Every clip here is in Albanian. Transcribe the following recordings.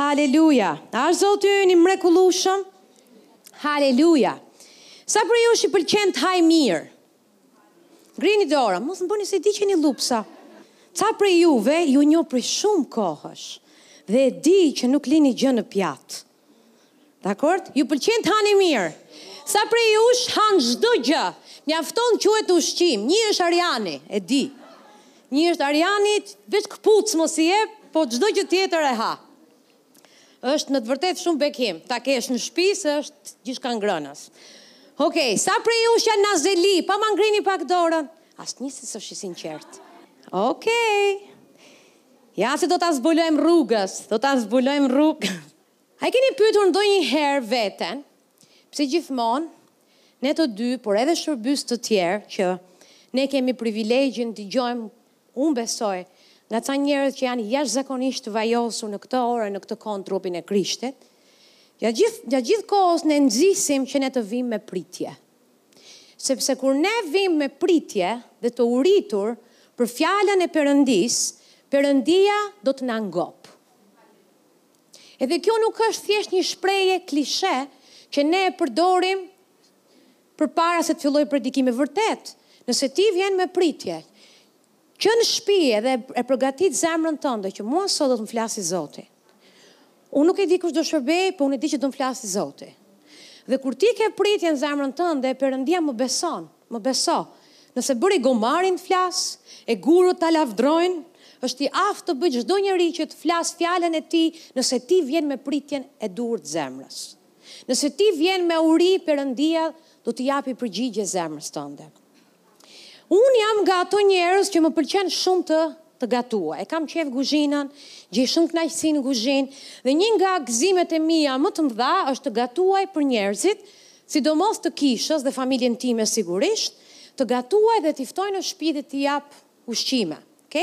Haleluja! A është Zoti ynë i mrekullueshëm? Haleluja! Sa prej jush i pëlqen të haj mirë? Ngrini dorën, mos më bëni se di që jeni llupsa. Ca prej juve ju njoh prej shumë kohësh dhe e di që nuk lini gjë në pjatë. Dakord? Ju pëlqen të hani mirë. Sa prej jush han çdo gjë. Mjafton të quhet ushqim. Nji është Arjani, e di. Nji është Arjani, veç këpucë mos i jep, po çdo gjë tjetër e ha. Është me të vërtetë shumë bekim. Ta kesh në shtëpi se është gjithçkangrënës. Okej, sa prej jush janë nazeli, pa ma ngrini pak dorën. Asnjë se s'është i sinqertë. Okej. Ja se do ta zbulojmë rrugës, do ta zbulojmë rrugës. A e keni pyetur ndonjëherë veten pse gjithmonë ne të dy, por edhe shërbyes të tjerë që ne kemi privilegjin t'i dëgjojmë, unë besoj nga ca njerëz që janë jashtëzakonisht të vajosur në këtë orë e në këtë kohë në trupin e Krishtit, gjatë gjithë, gjatë gjithë kohës ne nxisim që ne të vijmë me pritje. Sepse kur ne vijmë me pritje dhe të uritur për Fjalën e Perëndisë, Perëndia do të na ngopë. Edhe kjo nuk është thjesht një shprehje klishe që ne e përdorim përpara se të fillojë predikimi. Vërtet, nëse ti vjen me pritje, që në shtëpi edhe e përgatit zemrën tënde që mua sot do të më flasi Zoti. Unë nuk e di kush do shërbejë, po unë e di që do më flasi Zoti. Dhe kur ti ke pritjen në zemrën tënde, Perëndia më beson. Më beso, nëse bëri gomarin të flasë, e gurët ta lavdrojnë, është i aftë të bëjë çdo njeri që të flasë fjalën e tij nëse ti vjen me pritjen e duhur të zemrës. Nëse ti vjen me uri Perëndia do t'i japi përgjigje zemrës tënde. Unë jam nga ato njerëz që më pëlqen shumë të të gatuaj. E kam qejf guzhinën, gjej shumë kënaqësi në guzhinë dhe një nga gëzimet e mia më të mëdha është të gatuaj për njerëzit, sidomos të kishës dhe familjen time sigurisht, të gatuaj dhe t'i ftoj në shpi dhe t'i jap ushqime. Ok?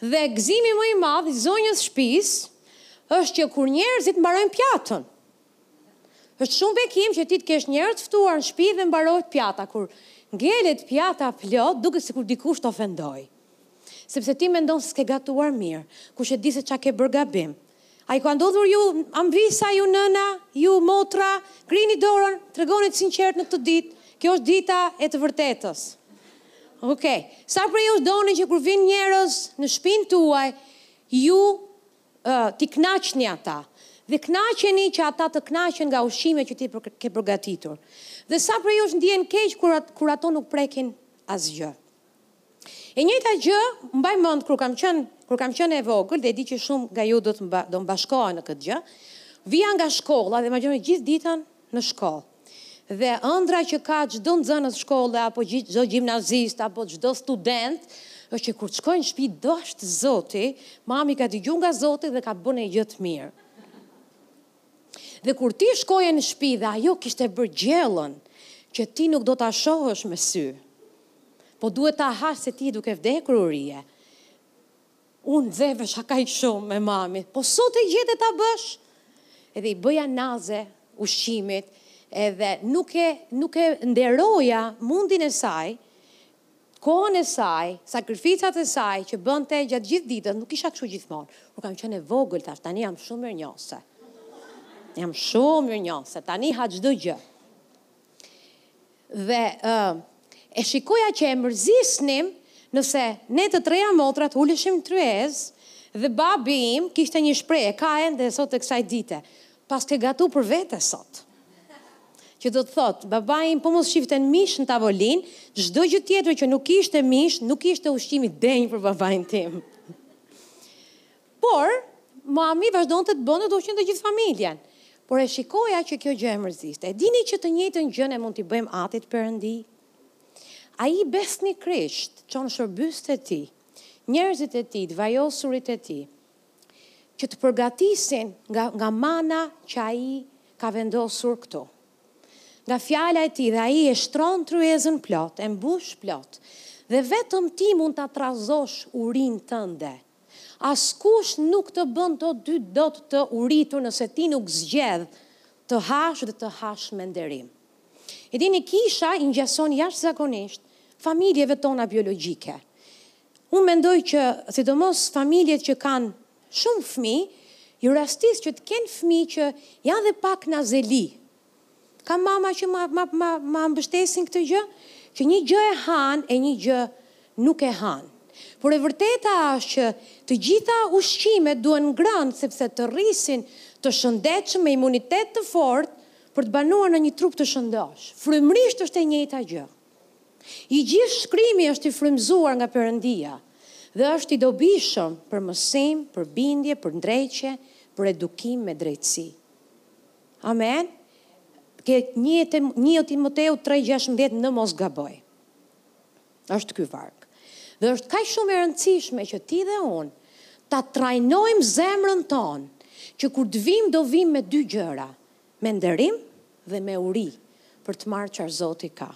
Dhe gëzimi më i madh i zonjës shpisë është që kur njerëzit mbarojnë pjatën. Është shumë bekim që ti të kesh njerëz të ftuar në shpi dhe mbarohet pjata, kur ngelet pjata plot duket sikur dikush të ofendoi. Sepse ti mendon se s'ke gatuar mirë, kush e di se ça ke bërë gabim. A ju ka ndodhur ju amvisa, ju nëna, ju motra, ngrini dorën, tregohuni të sinqertë në këtë ditë, kjo është dita e të vërtetës. Ok, sa prej jush doni që kur vinë njerëz në shpinë tuaj, ju uh, t'i knaqni ata, dhe knaqeni që ata të knaqen nga ushqime që ti ke përgatitur. Dhe sa prej jush ndihen keq kur, at, kur ato nuk prekin asgjë. E njëjta gjë mbaj mend kur kam qenë kur kam qenë e vogël dhe e di që shumë nga ju do të mba, do mbashkohen në këtë gjë. Vija nga shkolla dhe imagjinoni gjithë ditën në shkollë. Dhe ëndrra që ka çdo nxënës shkolle apo çdo gjimnazist apo çdo student është që kur të shkojë në shtëpi dashtë Zoti, mami ka dëgjuar nga Zoti dhe ka bërë një gjë të mirë. Dhe kur ti shkoje në shtëpi dhe ajo kishte bërë gjellën që ti nuk do ta shohësh me sy. Po duhet ta hash se ti je duke vdekur urie. Unë nxehvesha kaq shumë me mamin. Po sot e gjete ta bësh? Edhe i bëja naze ushqimit, edhe nuk e nuk e nderoja mundin e saj, kohën e saj, sakrificat e saj që bënte gjatë gjithë ditës, nuk isha kështu gjithmonë. Kur kam qenë e vogël thashë, tani jam shumë mirënjohëse. Jam shumë mirënjohëse, tani ha çdo gjë. Dhe e shikoja që e mërzisnim nëse ne të treja motrat uleshim në tryezë dhe babi im kishte një shprehje, e ka ende sot e kësaj dite, Paske gatu për vete sot. Që do të thotë, babai im po mos shifte mish në tavolinë, çdo gjë tjetër që nuk ishte mish, nuk ishte ushqim i denjë për babain tim. Por, mami vazhdonte të bënte, ushqente të gjithë familjen. Por e shikoja që kjo gjë e mërziste. E dini që të njëjtën gjë ne mund t'i bëjmë Atit Perëndi? Ai besnikërisht çon shërbyst e tij, njerëzit e tij, të vajosurit e tij, që të përgatisin nga nga mana që ai ka vendosur këtu. Nga fjala e tij dhe ai e shtron tryezën plot, e mbush plot. Dhe vetëm ti mund ta trazosh urinë tënde. Askush nuk të bën ty dot të uritur nëse ti nuk zgjedh të hash dhe të hash me nderim. E dini kisha i ngjason jashtëzakonisht familjeve tona biologjike. Unë mendoj që sidomos familjet që kanë shumë fëmijë, u rastis që të kenë fëmijë që janë dhe pak nazeli, Ka mama që ma ma ma ma mbështesin këtë gjë, që një gjë e hanë e një gjë nuk e hanë. Por e vërteta është që të gjitha ushqimet duhen ngrënë sepse të rrisin të shëndetshëm me imunitet të fortë për të banuar në një trup të shëndosh. Frymërisht është e njëjta gjë. I gjithë shkrimi është i frymëzuar nga Perëndia dhe është i dobishëm për mësim, për bindje, për ndreqje, për edukim me drejtësi. Amen Te një, te një Timoteut 3:16 në mos gaboj. Është ky varg. Dhe është kaq shumë e rëndësishme që ti dhe unë ta trajnojmë zemrën tonë, që kur të vijmë do vijmë me dy gjëra, me nderim dhe me uri për të marrë çfarë Zoti ka.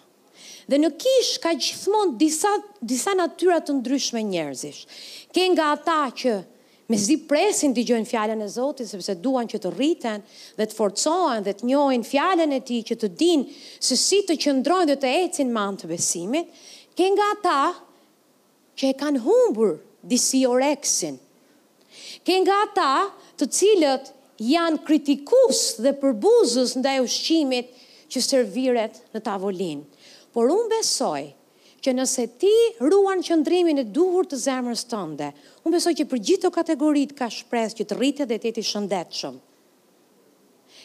Dhe në kishë ka gjithmonë disa disa natyra të ndryshme njerëzish. Ke nga ata që mezi presin të dëgjojnë fjalën e Zotit sepse duan që të rriten dhe të forcohen dhe të njohin fjalën e tij që të dinë se si të qëndrojnë dhe të ecin me anë të besimit. Ke nga ata që e kanë humbur disi oreksin. Ke nga ata të cilët janë kritikus dhe përbuzës ndaj ushqimit që serviret në tavolinë. Por unë besoj që nëse ti ruan qëndrimin e duhur të zemrës tënde, unë besoj që për gjithë këto kategoritë ka shpresë që të rritet dhe të jetë i shëndetshëm.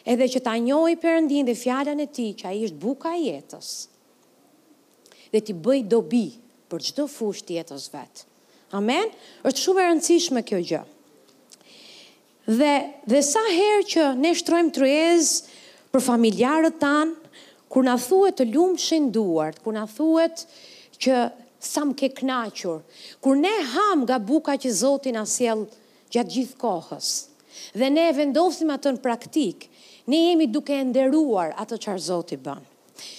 Edhe që ta njohë Perëndinë dhe Fjalën e Tij që Ai është buka e jetës. dhe t'i bëjë dobi për çdo fushë të jetës së vet. Amen. Është shumë e rëndësishme kjo gjë. Dhe dhe sa herë që ne shtrojmë tryezë për familjarët tanë, kur na thuhet të lumshin duart, kur na thuhet që sa më ke kënaqur, kur ne hamë nga buka që Zoti na sjell gjatë gjithë kohës dhe ne e vendosim atë në praktikë, ne jemi duke e nderuar atë çfarë Zoti bën.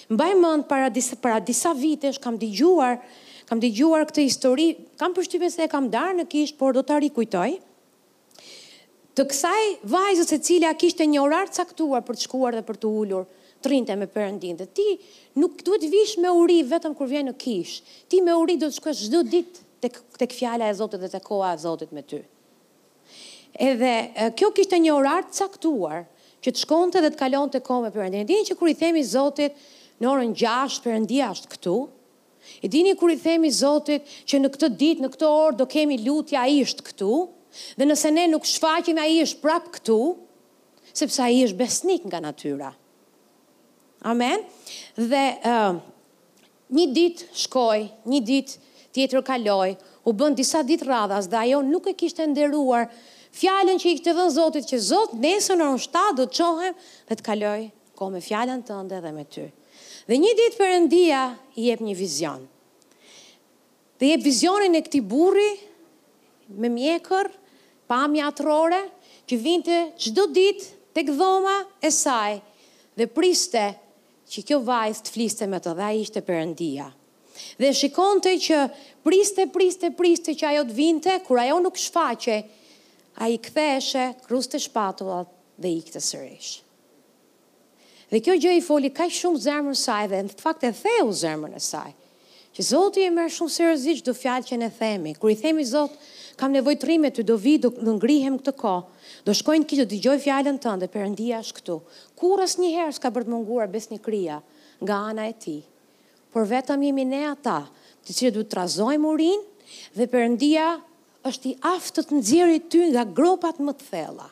Mbaj mend para disa para disa vitesh kam dëgjuar kam dëgjuar këtë histori, kam përshtypjen se e kam ndarë në kishë, por do ta rikujtoj. Të kësaj vajzës e cila kishte një orar të caktuar për të shkuar dhe për t'u ulur, të rrinte me Perëndinë dhe ti nuk duhet të vish me uri vetëm kur vjen në kishë. Ti me uri do të shkosh çdo ditë tek tek fjala e Zotit dhe tek koha e Zotit me ty. Edhe kjo kishte një orar të caktuar, që të shkonte dhe të kalonte kohë me Perëndinë. E dini që kur i themi Zotit në orën gjashtë Perëndia është këtu? E dini kur i themi Zotit që në këtë ditë, në këtë orë do kemi lutje, Ai është këtu? Dhe nëse ne nuk shfaqemi, Ai është prapë këtu, sepse Ai është besnik nga natyra. Amen? Dhe, Një ditë shkoi, një ditë tjetër kaloi, u bënë disa ditë radhas dhe ajo nuk e kishte nderuar fjalën që i kishte dhënë Zotit që Zot nesër në shtatë do të çohem dhe të kaloj kohë me fjalën tënde dhe me ty. Dhe një ditë Perëndia i jep një vizion. Dhe jep vizionin e këtij burri me mjekër, pamje atërore, që vinte çdo ditë tek dhoma e saj dhe priste që kjo vajzë të fliste me të dhe ai ishte Perëndia. Dhe shikonte që priste, priste, priste që ajo të vinte, kur ajo nuk shfaqej, ai ktheheshe, kruste shpatullat dhe ikte sërish. Dhe kjo gjë i foli kaq shumë zemrës së saj dhe në fakt e theu zemrën e saj. Që Zoti e merr shumë seriozisht çdo fjalë që ne themi, kur i themi Zot kam nevojë të rri me ty do vij do do ngrihem këtë koh do shkoj në kishë do dëgjoj fjalën tënde Perëndia është këtu kurrë asnjëherë s'ka për të munguar besnikëria nga ana e tij por vetëm jemi ne ata të cilët duhet të trazojmë urinë dhe Perëndia Është i aftë të të nxjerrë ty nga gropat më të thella.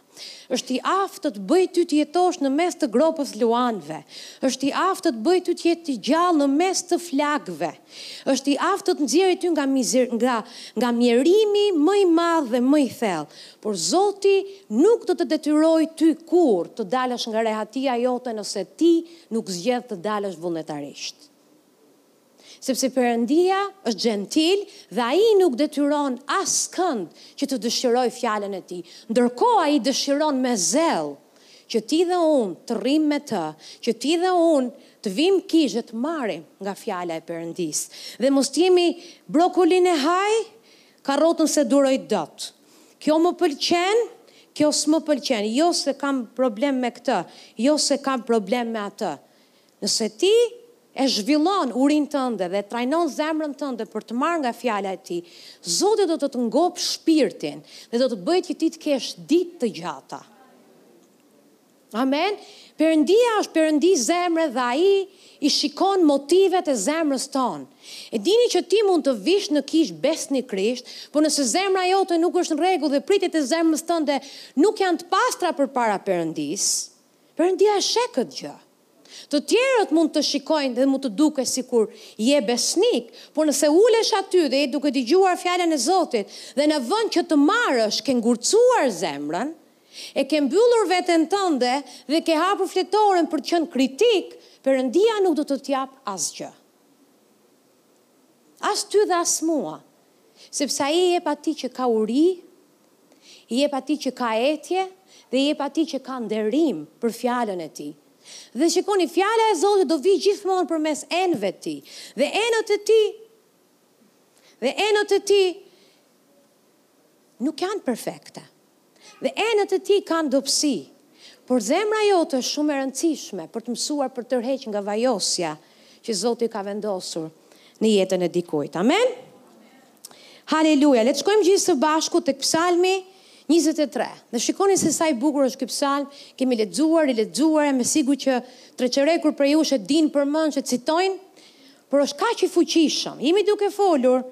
Është i aftë të të bëjë ty të jetosh në mes të gropës së luanëve. Është i aftë të të bëjë ty të jesh i gjallë në mes të flakëve. Është i aftë të të nxjerrë ty nga mizer, nga nga mjerimi më i madh dhe më i thellë. Por Zoti nuk do të detyrojë ty kurrë të dalësh nga rehatia jote nëse ti nuk zgjedh të dalësh vullnetarisht. Sepse Perëndia është xhentil dhe Ai nuk detyron askënd që të dëshirojë fjalën e Tij. Ndërkohë Ai dëshiron me zell që ti dhe unë të rrimë me Të, që ti dhe unë të vijmë në kishë dhe të marrim nga Fjala e Perëndisë. Dhe mos të jemi brokolin e ha, karrotën s'e duroj dot. Kjo më pëlqen, kjo s'më pëlqen, jo se kam problem me këtë, jo se kam problem me atë. Nëse ti e zhvillon urinë tënde dhe trajnon zemrën tënde për të marrë nga fjala e tij, Zoti do të të ngopë shpirtin dhe do të bëjë që ti të kesh ditë të gjata. Amen. Perëndia është Perëndi zemre dhe ai i shikon motivet e zemrës tonë. E dini që ti mund të vish në kishë besnikërisht, por nëse zemra jote nuk është në rregull dhe pritjet e zemrës tënde nuk janë të pastra përpara Perëndisë, Perëndia e sheh këtë gjë. Të tjerët mund të shikojnë dhe mund të dukesh sikur je besnik, por nëse ulesh aty dhe je duke dëgjuar Fjalën e Zotit dhe në vend që të marrësh ke ngurtësuar zemrën, e ke mbyllur veten tënde dhe ke hapur fletoren për të qenë kritik, Perëndia nuk do të të japë asgjë. As ty dhe as mua, sepse Ai i jep atij që ka uri I jep atij që ka etje dhe i jep atij që ka nderim për fjalën e tij. Dhe shikoni, fjala e Zotit do vijë gjithmonë përmes enëve të tij. Dhe enët dhe enët e tij nuk janë perfekte. Dhe enët e tij kanë dobësi. Por zemra jote është shumë e rëndësishme për të mësuar për të tërhequr nga vajosja që Zoti ka vendosur në jetën e dikujt. Amen. Haleluja! Le të shkojmë gjithë së bashku tek Psalmi njëzet e tre. Dhe shikoni se sa i bukur është ky psalm, kemi lexuar, rilexuar, jam e sigurt që treçereku prej jush e dinë përmend ta citojnë, por është kaq i fuqishëm. Jemi duke folur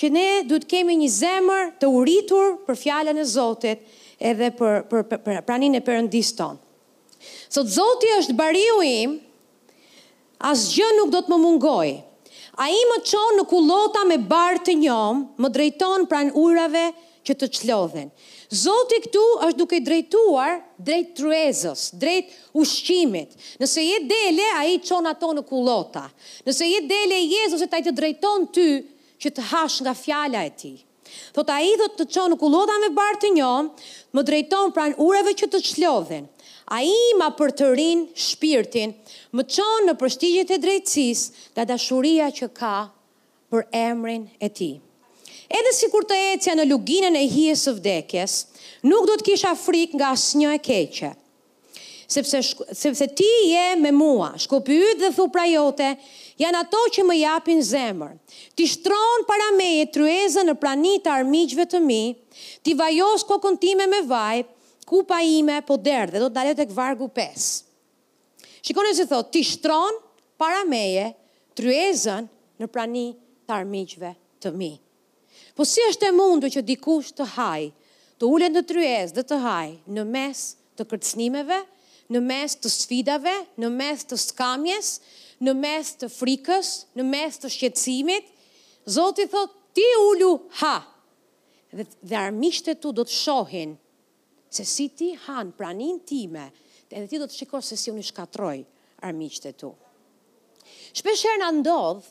që ne duhet të kemi një zemër të uritur për fjalën e Zotit edhe për për, për praninë e Perëndisë tonë. Thotë Zoti është bariu im, Asgjë nuk do të më mungojë. Ai më çon në kullota me bar të njomë, më drejton pranë ujërave që të çlodhen. Zoti këtu është duke drejtuar drejt tryezës, drejt ushqimit. Nëse je dele, Ai çon ato në kullota. Nëse je dele e Jezusit, Ai të drejton ty që të hash nga fjala e Tij. Thotë ai të çon në kullota me bar të njomë, më drejton pranë ujërave që të çlodhen. Ai ma përtërin shpirtin, më çon nëpër shtigjet e drejtësisë nga dashuria që ka për emrin e tij. Edhe sikur të ecja në luginën e hijes së vdekjes, nuk do të kisha frikë nga asnjë e keqe. Sepse, sepse ti je me mua, shkopi yt dhe thupra jote, janë ato që më japin zemër. Ti shtron para meje tryezën në prani të armiqve të mi, ti vajos kokën time me vaj, kupa ime po derdhet, do të ndaloj tek vargu 5. Shikoni si thotë, ti shtron para meje tryezën në prani të armiqve të mi. Po si është e mundur që dikush të hajë, të ulet në tryezë dhe të hajë në mes të kërcënimeve, në mes të sfidave, në mes të skamjes, në mes të frikës, në mes të shqetësimit? Zoti thotë, Ti ulu, ha! Dhe armiqtë e tu do të shohin. Se si ti ha në praninë time, edhe ti do të shikosh se si unë i shkatërroj armiqtë e tu. Shpesh herë na ndodh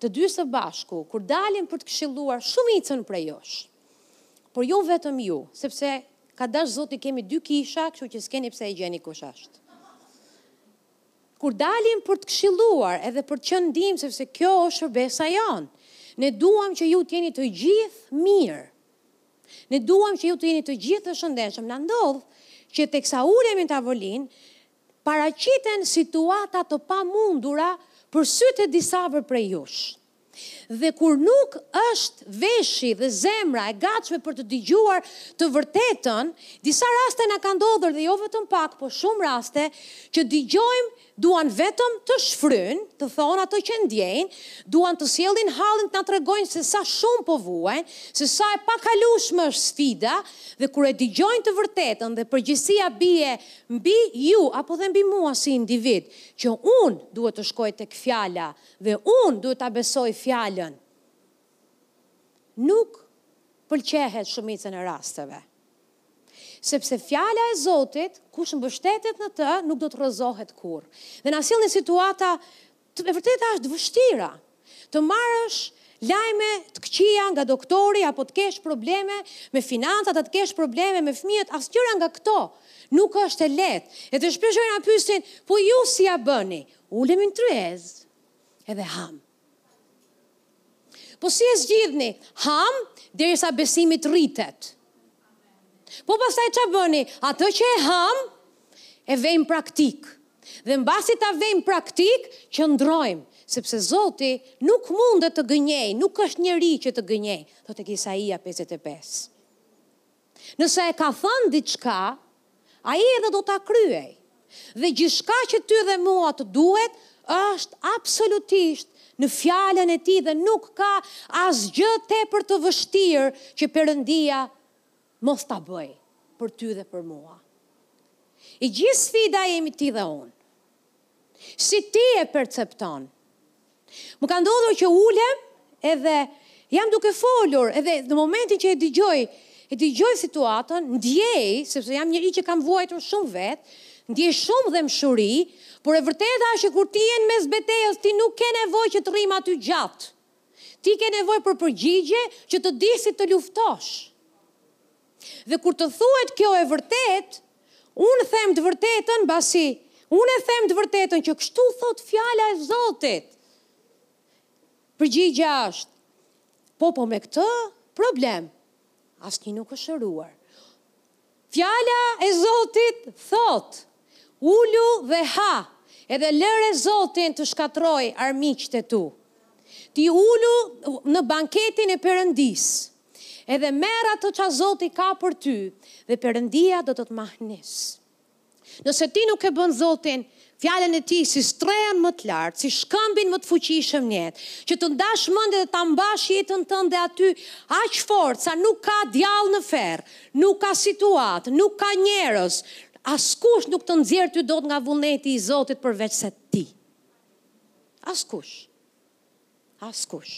të dy së bashku, kur dalim për të këshilluar shumicën prej jush, por jo vetëm ju, sepse ka dash Zoti kemi dy kisha, kështu që s'keni pse e gjeni kush është. Kur dalim për të këshilluar edhe për të qenë ndihmë, sepse kjo është shërbesa jonë. Ne duam që ju të jeni të gjithë mirë. Ne duam që ju të jeni të gjithë të shëndetshëm. Na ndodh që teksa ulemi në tavolinë, paraqiten situata të pamundura për sytë e disave prej jush. Dhe kur nuk është veshi dhe zemra e gatshme për të dëgjuar të vërtetën, disa raste na ka ndodhur dhe jo vetëm pak, por shumë raste që dëgjojmë Duan vetëm të shfryjnë, të thonë ato që ndjejnë, duan të sjellin hallin të na tregojnë se sa shumë po vuajnë, se sa e pakalueshme është sfida dhe kur e dëgjojnë të vërtetën dhe përgjegjësia bie mbi ju apo dhe mbi mua si individ, që unë duhet të shkoj tek fjala dhe unë duhet ta besoj fjalën, nuk pëlqehet shumicën e rasteve. Sepse Fjala e Zotit, kush mbështetet në të, nuk do të rrëzohet kurrë. Dhe na sjell në situata, e vërteta është, të vështira. Të marrësh lajme të këqija nga doktori apo të kesh probleme me financat, apo të kesh probleme me fëmijët, asnjëra nga këto nuk është e lehtë. Edhe shpesh na pyesin, po ju si ia bëni? Ulemi në tryezë edhe hamë. Po si e zgjidhni? Hamë derisa besimi të rritet. Po pastaj ç'a bëni? Atë që e hamë e vejmë në praktikë. Dhe mbasi ta vejmë në praktikë, qëndrojmë, sepse Zoti nuk mundet të gënjejë, nuk është njeri që të gënjejë, thotë Isaia 55. Nëse e ka thënë diçka, Ai edhe do ta kryejë. Dhe gjithçka që ty dhe mua të duhet, është absolutisht në Fjalën e Tij dhe nuk ka asgjë tepër të vështirë që Perëndia mos ta bëjë për ty dhe për mua. E gjithë sfida jemi ti dhe unë. Si ti e percepton? Më ka ndodhur që ulem edhe jam duke folur edhe në momentin që e dëgjoj, e dëgjoj situatën, ndjej, sepse jam njeri që kam vuajtur shumë vetë, ndjej shumë dhembshuri, por e vërteta është që kur ti je në mes betejës, ti nuk ke nevojë që të rrim aty gjatë. Ti ke nevojë për përgjigje që të dish si të luftosh. Dhe kur të thuhet kjo e vërtetë, unë them të vërtetën, mbasi unë e them të vërtetën që kështu thotë fjala e Zotit. Përgjigja është, po po me këtë problem, asnjë nuk është shëruar. Fjala e Zotit thotë, Ulu dhe ha, edhe lëre Zotin të shkatërrojë armiqtë e tu. Ti ulu në banketin e Perëndisë, edhe merr atë ça Zoti ka për ty, dhe Perëndia do të të mahnisë. Nëse ti nuk e bën Zotin, fjalën e tij si strehën më të lartë, si shkëmbin më të fuqishëm në jetë, që të ndash mendjen dhe ta mbash jetën tënde aty aq fort sa nuk ka djall në ferr, nuk ka situatë, nuk ka njerëz, Askush nuk të nxjerr ty dot nga vullneti i Zotit përveçse ti. Askush. Askush.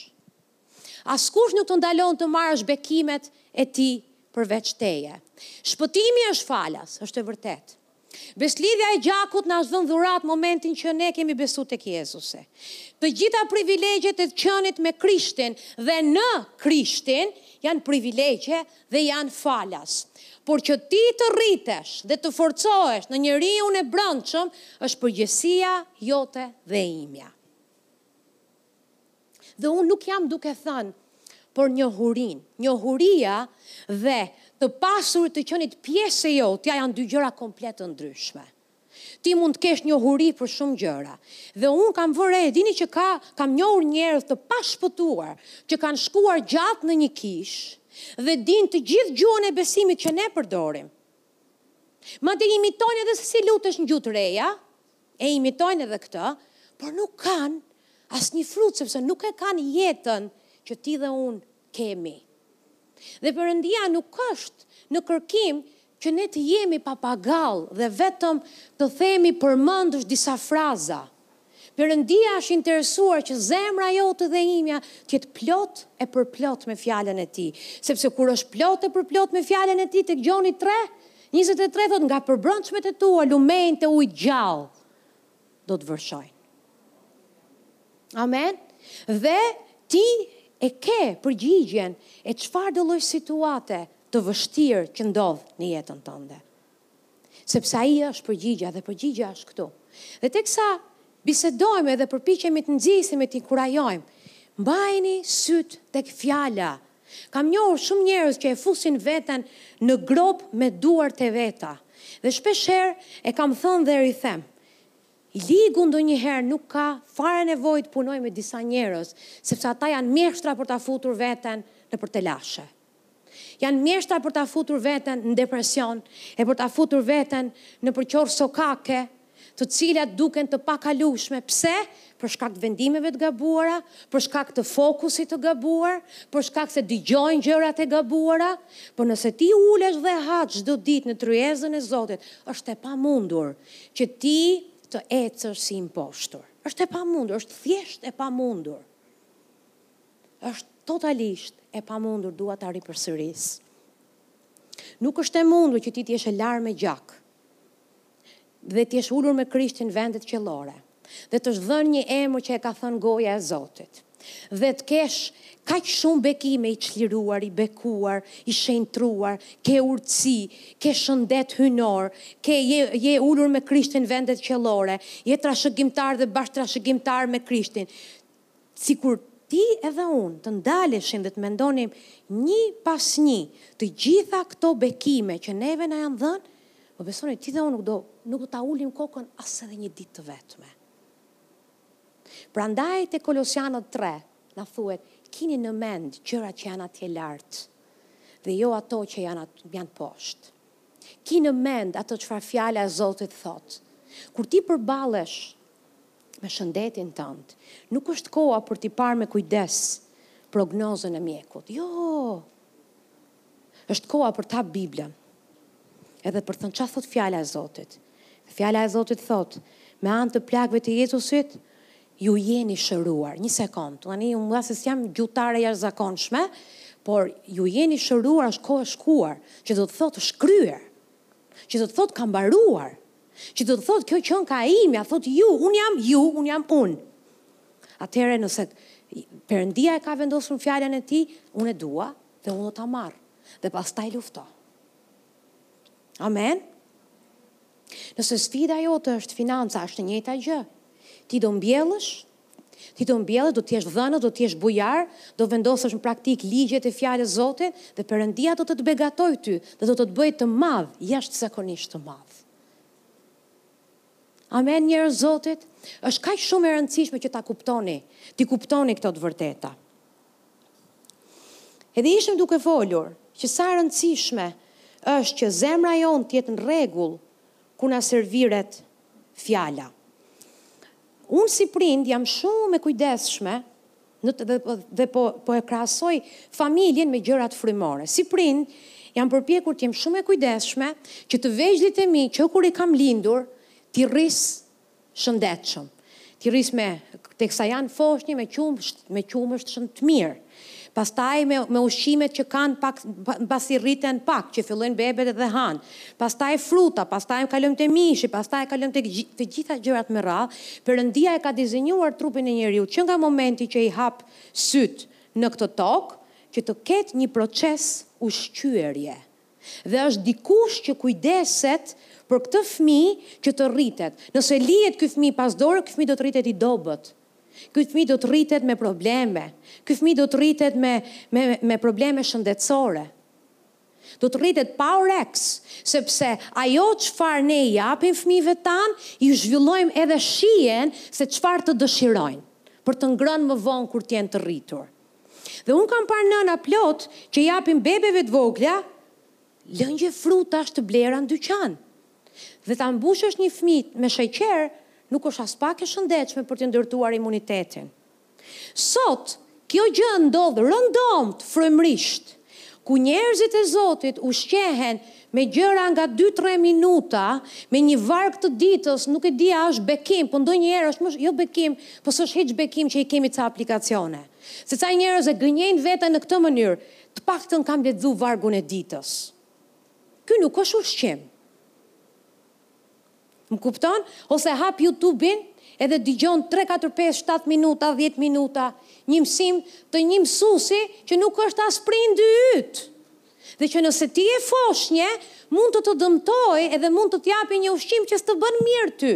Askush nuk të ndalon të marrësh bekimet e tij përveç teje. Shpëtimi është falas, është e vërtetë. Besëlidhja e gjakut na është dhënë dhuratë momentin që ne kemi besu tek Jezusi. Të gjitha privilegjet e të qënit me Krishtin dhe në Krishtin janë privilegje dhe janë falas. Por që ti të rritesh dhe të forcohesh në njeriun e brendshëm është përgjegjësia jote dhe e imja. Dhe unë nuk jam duke thënë për njohurinë. Njohuria dhe të pasur të qenit pjesë e jotja janë dy gjëra komplet të ndryshme. Ti mund të kesh njohuri për shumë gjëra dhe unë kam vënë re, e dini që ka kam njohur njerëz të pashpëtuar që kanë shkuar gjatë në një kishë dhe dinë të gjithë gjuhën e besimit që ne përdorim. Madje imitojnë edhe se si lutesh në gjuhë të reja, e imitojnë edhe këtë, por nuk kanë asnjë frut sepse nuk e kanë jetën që ti dhe unë kemi. Dhe Perëndia nuk është në kërkim që ne të jemi papagallë dhe vetëm të themi përmendësh disa fraza. Perëndia është interesuar që zemra jote dhe imja të jetë plot e përplot me Fjalën e Tij, sepse kur është plot e përplot me Fjalën e Tij, tek Gjoni tre, njëzet e tre thotë, nga përbrendshmet e tua lumenjtë e ujit të gjallë. do të vërshojnë. Amen. Dhe ti e ke përgjigjen e çfarëdolloj situate të vështirë që ndodh në jetën tënde. Sepse ai është përgjigja dhe përgjigja është këtu. Dhe teksa bisedojmë edhe përpiqemi të nxisim e t'i inkurajojmë, mbajini sytë tek fjala Kam njohur shumë njerëz që e fusin veten në gropë me duart e veta. Dhe shpeshherë e kam thënë dhe e rithem, i Ligu ndonjëherë nuk ka fare nevojë të punojë me disa njerëz, sepse ata janë mjeshtra për ta futur veten nëpër telashe. Janë mjeshtra për ta futur veten në depresion e për ta futur veten nëpër qorrsokake të cilat duken të pakalueshme. Pse? Për shkak të vendimeve të gabuara, për shkak të fokusit të gabuar, për shkak se dëgjojnë gjërat e gabuara. Por nëse ti ulesh dhe ha çdo ditë në tryezën e Zotit, është e pamundur që ti të ecësh si i mposhtur. Është e pamundur, është thjesht e pamundur. Është totalisht e pamundur, dua ta ripërsëris. Nuk është e mundur që ti të jesh e larë me gjak. dhe të jesh ulur me Krishtin në vendet qiellore dhe të është dhënë një emër që e ka thënë goja e Zotit dhe të kesh kaq shumë bekime i çliruar, i bekuar, i shenjtruar, ke urtësi, ke shëndet hyjnor, ke je, je ulur me Krishtin në vendet qiellore, je trashëgimtar dhe bashkëtrashëgimtar me Krishtin. Sikur ti edhe unë të ndaleshim dhe të mendonim një pas një të gjitha këto bekime që neve na janë dhënë, më besoni ti dhe unë nuk do nuk do ta ulim kokën as edhe një ditë të vetme. Prandaj te Kolosianët tre na thuhet, kini në mend gjërat që janë atje lart dhe jo ato që janë janë poshtë. Ki në mend atë çfarë fjala e Zotit thotë. Kur ti përballesh me shëndetin tënd. Nuk është koha për t'i parë me kujdes prognozën e mjekut. Jo! Është koha për t'hap Biblën. Edhe për thënë ça thotë fjala e Zotit. Fjala e Zotit thotë, me anë të plagëve të Jezusit, ju jeni shëruar. Një sekond, tani unë mbase s'jam gjuhëtare e jashtëzakonshme, por ju jeni shëruar është kohë e shkuar, që do të thotë është kryer. Që do të thotë ka mbaruar. Që do të thotë kjo qenka e imja, thotë ju, unë jam ju, unë jam unë. Atëherë nëse Perëndia e ka vendosur në fjalën e tij, unë e dua dhe unë do ta marr. Dhe pastaj lufto. Amen. Nëse sfida jote është financa, është e njëjta gjë. Ti do mbjellësh Ti do mbjellësh, do të jesh dhënës, do të jesh bujar, do vendosësh në praktikë ligjet e Fjalës së Zotit dhe Perëndia do të të begatojë ty dhe do të të bëjë të madh, jashtëzakonisht të madh. Amen, njerëz të Zotit? Është kaq shumë e rëndësishme që ta kuptoni, t'i kuptoni këto të vërteta. Edhe ishim duke folur që sa e rëndësishme është që zemra jonë të jetë në rregull kur na serviret fjala. Unë si prind jam shumë e kujdesshme në të dhe dhe po po e krahasoj familjen me gjërat frymore. Si prind jam përpjekur të jem shumë e kujdesshme që të vegjlit e mi që kur i kam lindur t'i rris shëndetshëm. T'i rris me teksa janë foshnje me qumësht me qumësht shumë të mirë. Pastaj me me ushqimet që kanë pak mbasi rriten pak që fillojnë bebet dhe hanë. Pastaj fruta, pastaj kalojmë te mishi, pastaj kalojmë tek të gjitha gjërat me radhë. Perëndia e ka dizenjuar trupin e njeriut që nga momenti që i hap sytë në këtë tokë që të ketë një proces ushqyerje. Dhe është dikush që kujdeset për këtë fëmijë që të rritet. Nëse lihet ky fëmijë pas dore, ky fëmijë do të rritet i dobët. Ky fëmijë do të rritet me probleme. Ky fëmijë do të rritet me me me probleme shëndetësore. Do të rritet pa oreks, sepse ajo çfarë ne i japim fëmijëve tanë, i zhvillojmë edhe shijen se çfarë të dëshirojnë, për të ngrënë më vonë kur të jenë të rritur. Dhe unë kam parë nëna plot që i japin bebeve të vogla lëngje frutash të blera në dyqan. Dhe ta mbushësh një fëmijë me sheqer nuk është aspak e shëndetshme për t'i ndërtuar imunitetin. Sot, kjo gjë ndodh rëndomtë, frymërisht. Ku njerëzit e Zotit ushqehen me gjëra nga dy tre minuta, me një varg të ditës, nuk e di a është bekim, po ndonjëherë është më, jo bekim, po s'është hiç bekim që i kemi ca aplikacione. Se ca njerëz e gënjejnë veten në këtë mënyrë, Të paktën kam lexu vargun e ditës. Ky nuk është ushqim. Më kupton? Ose hap YouTube-in edhe dëgjon tre, katër, pesë, shtatë minuta, dhjetë minuta, një mësim të një mësuesi që nuk është as prindi yt. Dhe që nëse ti je foshnje, mund të të dëmtojë edhe mund të të japi një ushqim që s'të bën mirë ty.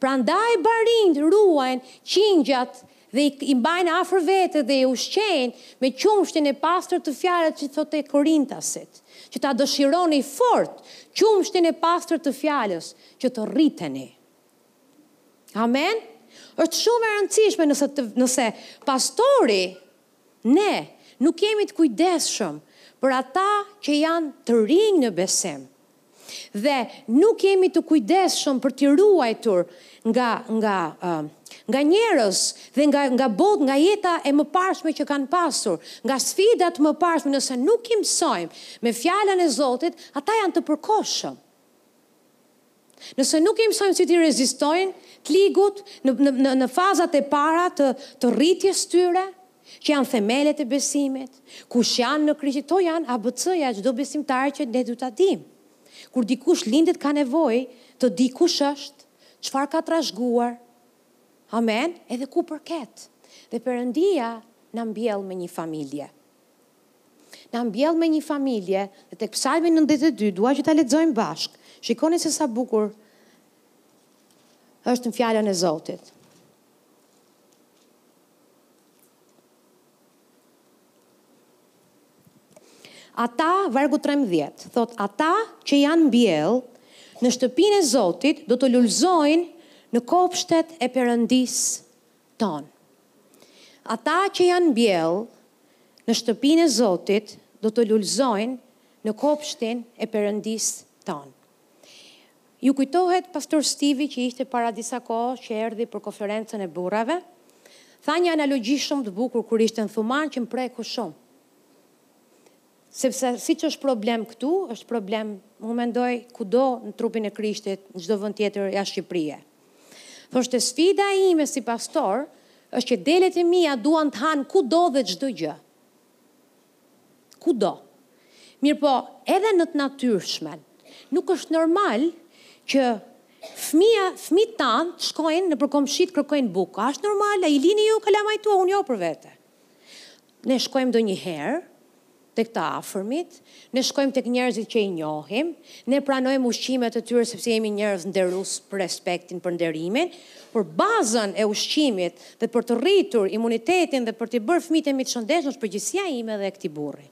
Prandaj barinjtë ruajnë qingjat dhe i i mbajnë afër vete dhe i ushqejnë me qumështin e pastër të fjalës që thotë te Korintasit, që ta dëshironi fort qumështin e pastër të fjalës, që të rriteni. Amen? Është shumë e rëndësishme nëse të, nëse pastori Ne nuk jemi të kujdesshëm për ata që janë të rinj në besim dhe nuk jemi të kujdesshëm për t'i ruajtur nga nga nga njerëz dhe nga nga botë, nga jeta e mëparshme që kanë pasur, nga sfida të mëparshme, nëse nuk i mësojmë me Fjalën e Zotit, ata janë të përkohshëm. Nëse nuk i mësojmë si t'i rezistojnë të ligut në në në në fazat e para të të rritjes tyre, që janë themelet e besimit, kush janë në Krisht, këto janë ABC-ja e çdo besimtari që ne duhet ta dimë. Kur dikush lindet ka nevojë të dijë kush është, çfarë ka trashëguar, amen, edhe ku përket. Dhe Perëndia na mbjell me një familje. Na mbjell me një familje dhe tek psalmi nëntëdhjetë e dy dua që ta lexojmë bashkë. Shikoni se sa bukur është në fjalën e Zotit. Ata, vargu 13, thotë, ata që janë mbjellë në shtëpinë e Zotit do të lulëzojnë në kopshtet e Perëndisë tonë. Ata që janë mbjellë në shtëpinë e Zotit do të lulëzojnë në kopshtin e Perëndisë tonë. Ju kujtohet pastor Stivi që ishte para disa kohë që erdhi për konferencën e burrave, tha një analogji shumë të bukur kur ishte në Thuman që më preku shumë. Sepse siç është problem këtu, është problem, unë mendoj, kudo në trupin e Krishtit, në çdo vend tjetër jashtë Shqipërisë. Thoshte sfida ime si pastor është që delet e mia duan të hanë kudo dhe çdo gjë. Kudo. Mirëpo, edhe në të natyrshmen, nuk është normal që fëmija, fëmijët tanë të shkojnë nëpër komshi të kërkojnë bukë. A është normal? A i lini ju kalamajtë tuaj? Unë jo për vete. Ne shkojmë ndonjëherë tek të afërmit, ne shkojmë tek njerëzit që i njohim, ne pranojmë ushqimet e tyre sepse jemi njerëz nderues për respektin, për nderimin, por bazën e ushqimit dhe për të rritur imunitetin dhe për t'i bërë fëmijët e mi të shëndetshëm është përgjegjësia ime dhe e këtij burri.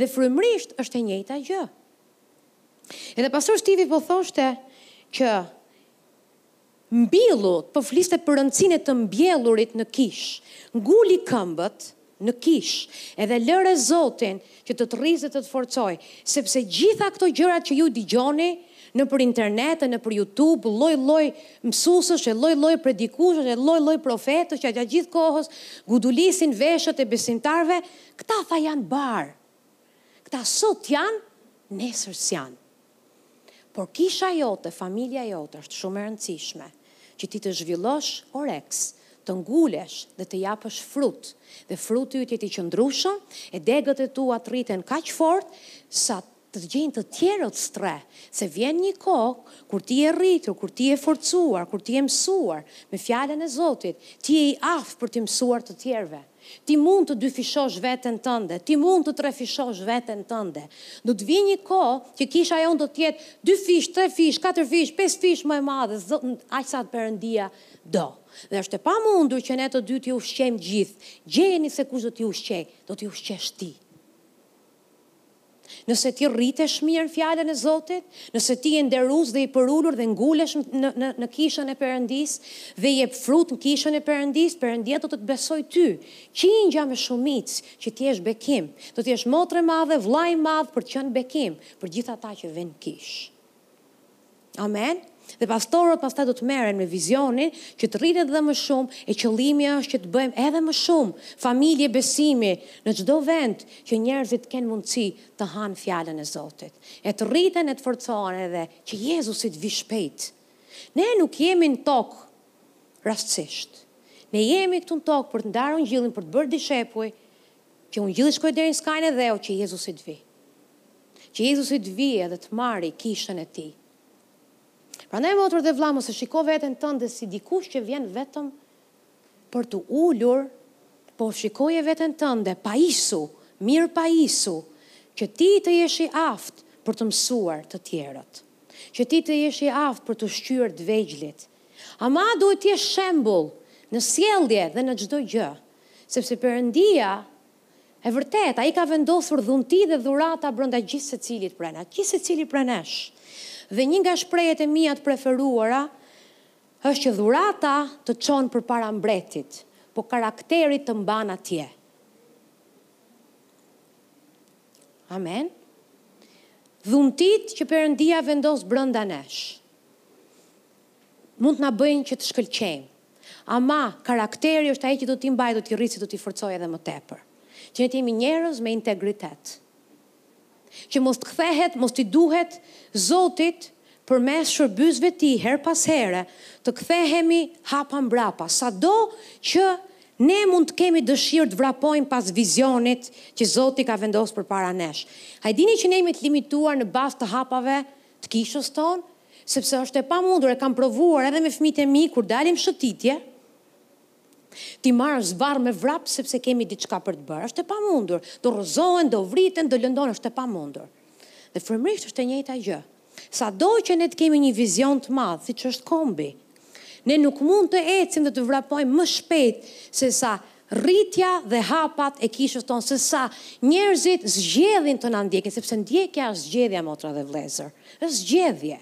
Dhe frymërisht është e njëjta gjë. Edhe pastor Stivi po thoshte që Mbillu, po fliste për rëndësinë e të mbjellurit në kishë. Nguli këmbët në kishë edhe lëre Zotin që të të rrisë dhe të të forcojë, sepse gjitha këto gjërat që ju digjoni nëpër internet e nëpër youtube, lloj-lloj mësuesësh e lloj-lloj predikuesësh e lloj-lloj profetësh që gjatë gjithë kohës gudulisin veshët e besimtarëve, këta tha janë barë. Këta sot janë, nesër s'janë. Por kisha jote, familja jote është shumë e rëndësishme, që ti të zhvillosh oreks, të ngulesh dhe të japësh frut, dhe fruti yt të jetë i qëndrueshëm, e degët e tua të rriten kaq fort sa të gjejnë të tjerët strehë, se vjen një kohë kur ti je rritur, kur ti je forcuar, kur ti je mësuar, me fjalën e Zotit, ti je i aftë për t'i mësuar të tjerëve. Ti mund të dyfishosh veten tënde, ti mund të trefishosh veten tënde. Do të vijë një kohë që kisha jonë do të jetë dy fish, tre fish, katër fish, pesë fish më e madhe, aq sa Perëndia do. Dhe është e pamundur që ne të dy t'i ushqejmë gjithë. Gjejeni se kush do t'i ushqejë. Do t'i ushqesh ti. Nëse ti rritesh mirë në Fjalën e Zotit, nëse ti je nderues dhe i përulur dhe ngulesh në në në Kishën e Perëndisë dhe jep frut në Kishën e Perëndisë, Perëndia do të të besojë ty, qingja me shumicë, që të jesh bekim. Do të jesh motër e madhe, vëlla i madh për të qenë bekim për gjithë ata që vijnë në Kishë. Amen. Dhe pastorët pastaj do të merren me vizionin që të rritet edhe më shumë e qëllimi është që të bëjmë edhe më shumë familje besimi në çdo vend që njerëzit të kenë mundësi të hanë fjalën e Zotit. E të rriten e të forcohen edhe që Jezusi të vi shpejt. Ne nuk jemi në tokë rastësisht. Ne jemi këtu në tokë për të ndarë ungjillin, për të bërë dishepuj, që ungjilli të shkojë deri në skajin e dheut që Jezusi të vi. Që Jezusi të vijë dhe të marrë kishën e tij. Prandaj motër dhe vlla mos e shiko veten tënde si dikush që vjen vetëm për t'u ulur, por shikoje veten tënde pajisu, mirëpajisu, që ti të jesh i aftë për të mësuar të tjerët. Që ti të jesh i aftë për t'i ushqyer të vegjlit. Ama duhet të jesh shembull në sjellje dhe në çdo gjë, sepse Perëndia E vërtetë, Ai ka vendosur dhunti dhe dhurata brenda gjithsecilit prej na, gjithsecili prej nesh. Dhe një nga shprehjet e mia të preferuara është që dhurata të çon përpara mbretit, po karakteri të mban atje. Amen. Dhuntitë që Perëndia vendos brenda nesh. Mund të na bëjnë që të shkëlqejmë. Ama, karakteri është ai që do t'i mbajë, do t'i rrisë e do t'i forcojë edhe më tepër. Që ne të jemi njerëz me integritet. Që mos të kthehet, mos t'i duhet Zotit përmes shërbyesve të tij herë pas here të kthehemi hapa mbrapa, sado që ne mund të kemi dëshirë të vrapojmë pas vizionit që Zoti ka vendosur përpara nesh. A e dini që ne jemi të limituar në bazë të hapave të kishës tonë, sepse është e pamundur, e kam provuar edhe me fëmijët e mi kur dalim shëtitje, t'i marr zvarrë me vrap sepse kemi diçka për të bërë. Është e pamundur. Do rrëzohen, do vriten, do lëndohen, është e pamundur. Dhe frymërisht është e njëjta gjë. Sado që ne të kemi një vizion të madh, siç është kombi, Ne nuk mund të ecim dhe të vrapojmë më shpejt se sa rritja dhe hapat e kishës tonë, se sa njerëzit zgjedhin të na ndjekin, sepse ndjekja është zgjedhja motra dhe vëllezër, është zgjedhje.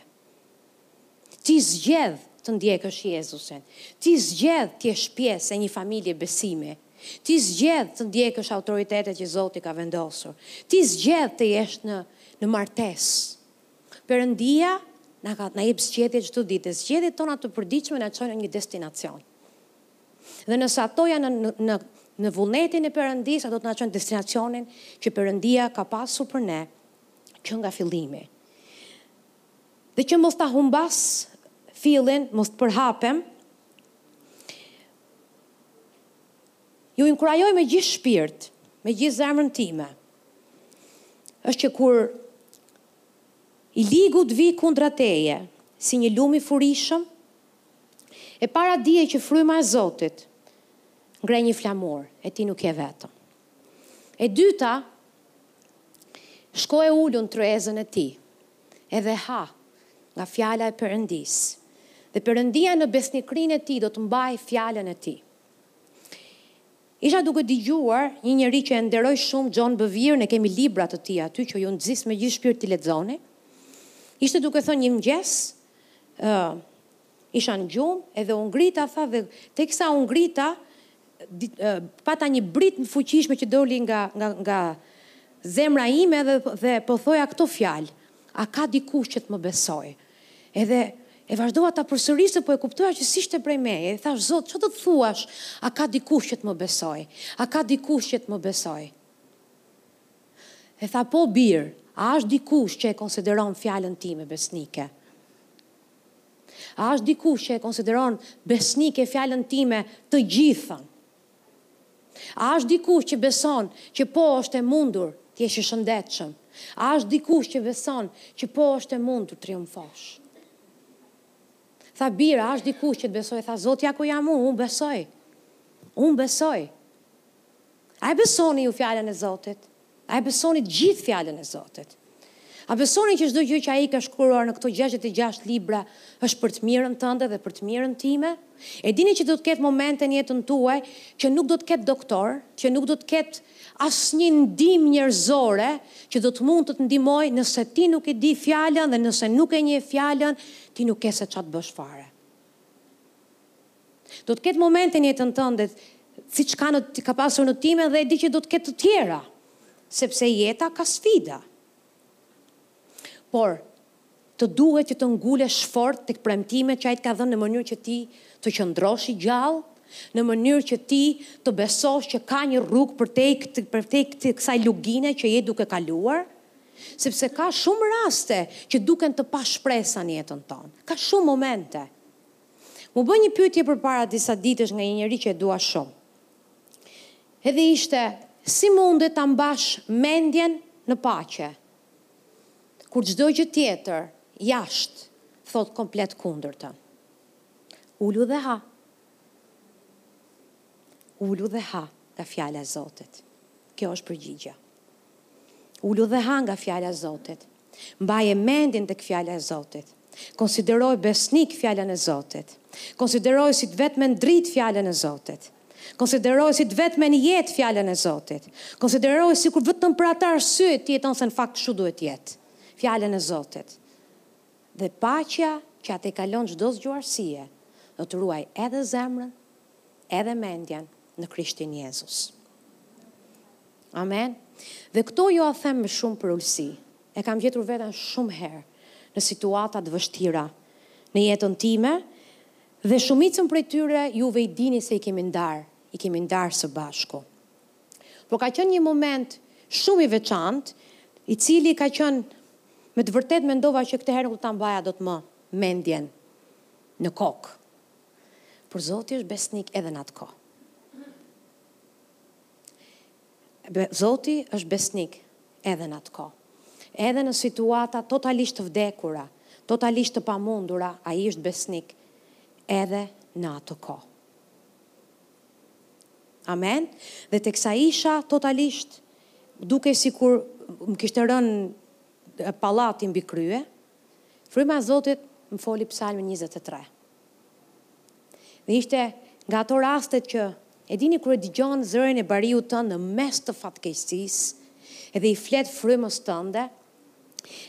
Ti zgjedh të ndjekësh Jezusin. Ti zgjedh të jesh pjesë e një familje besimi. Ti zgjedh të ndjekësh autoritetet që Zoti ka vendosur. Ti zgjedh të jesh në në martesë. Perëndia na ka na jep zgjedhje çdo ditë dhe zgjedhjet tona të përditshme na çojnë në një destinacion. Dhe nëse ato janë në në në vullnetin e Perëndisë, ato do të na çojnë destinacionin që Perëndia ka pasur për ne që nga fillimi. Dhe që mos ta humbas fillin, mos të përhapem, Ju inkurajoj me gjithë shpirt, me gjithë zemrën time, është që kur i ligu të vijë kundra teje si një lum i furishëm, e para dije që fryma e Zotit ngre një flamur e ti nuk je vetëm. E dyta, shko e ulu në tryezën e tij, edhe ha nga fjala e Perëndisë. Dhe Perëndia në besnikërinë e tij do të mbajë fjalën e tij. Isha duke dëgjuar një njeri që e nderoj shumë Xhon Bëvir ne kemi libra të tij aty që ju nxis me gjithë shpirt t'i lexoni ishte duke thënë një mëngjes ë isha në gjumë edhe u ngrita tha dhe teksa u ngrita pata një britmë të fuqishme që doli nga nga nga zemra ime dhe dhe po thoja këto fjalë a ka dikush që të më besojë Edhe e vazhdova ta përsëris dhe po e kuptoja që s'ishte prej meje. I thashë, Zot, çfarë do të thuash? A ka dikush që të më besojë? A ka dikush që të më besojë? E tha, Po, bir, a është dikush që e konsideron fjalën time besnike? A është dikush që e konsideron besnike fjalën time të gjithën? A është dikush që beson që po është e mundur të jesh i shëndetshëm? A është dikush që beson që po është e mundur të triumfosh? Tha bir, a është dikush që të besojë? Thashë Zot, ja ku jam unë, unë besoj. Unë besoj. A e besoni ju fjalën e Zotit? A e besoni të gjithë Fjalën e Zotit? A besoni që çdo gjë që Ai ka shkruar në këto gjashtëdhjetë e gjashtë libra është për të mirën tënde dhe për të mirën time? E dini që do të ketë momente në jetën tuaj që nuk do të ketë doktor, që nuk do të ketë asnjë ndihmë njerëzore që do të mund të të ndihmojë, nëse ti nuk e di Fjalën dhe nëse nuk e njeh Fjalën, ti nuk ke se ça të bësh fare. Do të ketë momente në jetën tënde siç ka në ka pasur në time dhe e di që do të ketë të tjera, sepse jeta ka sfida. Por të duhet që të ngulesh fort tek premtimet që ai të ka dhënë në mënyrë që ti të qëndrosh i gjallë, në mënyrë që ti të besosh që ka një rrugë përtej këtë përtej këtë kësaj lugine që je duke kaluar, sepse ka shumë raste që duken të pashpresa në jetën tonë. Ka shumë momente. M'u bë një pyetje përpara disa ditësh nga një njeri që e dua shumë. Edhe ishte, si mund ta mbash mendjen në paqe, kur çdo gjë tjetër jashtë thotë komplet kundërtën? Ulu dhe ha. Ulu dhe ha nga fjala e Zotit. Kjo është përgjigjja. Ulu dhe ha nga fjala e Zotit. Mbaje mendjen tek fjala e Zotit. Konsideroje besnik fjalën e Zotit. Konsideroje si të vetmen dritë fjalën e Zotit. Konsideroje si të vetmen jetë fjalën e Zotit. Konsideroje sikur vetëm për atë arsye ti jeton se në fakt kështu duhet të jetë fjalën e Zotit. Dhe paqja që ia tejkalon çdo zgjuarsie do të ruajë edhe zemrën edhe mendjen në Krishtin Jezus. Amen. Dhe këto ju a them me shumë përulësi. E kam gjetur veten shumë herë në situata të vështira në jetën time dhe shumicën prej tyre juve i dini se i kemi ndarë, i kemi ndarë së bashku. Por ka qenë një moment shumë i veçantë, i cili ka qenë me të vërtetë mendova që këtë herë nuk do ta mbaja dot më mendjen në kokë. Por Zoti është besnik edhe në atë kohë. Zoti është besnik edhe në atë kohë. Edhe në situata totalisht të vdekura, totalisht të pamundura, ai është besnik edhe në atë kohë. Amen. Dhe teksa isha totalisht dukej sikur më kishte rënë pallati mbi krye, fryma e Zotit më foli Psalmin 23. Dhe ishte nga ato rastet që, e dini kur e dëgjon zërin e bariut tënd në mes të fatkeqësisë, edhe i flet frymës tënde,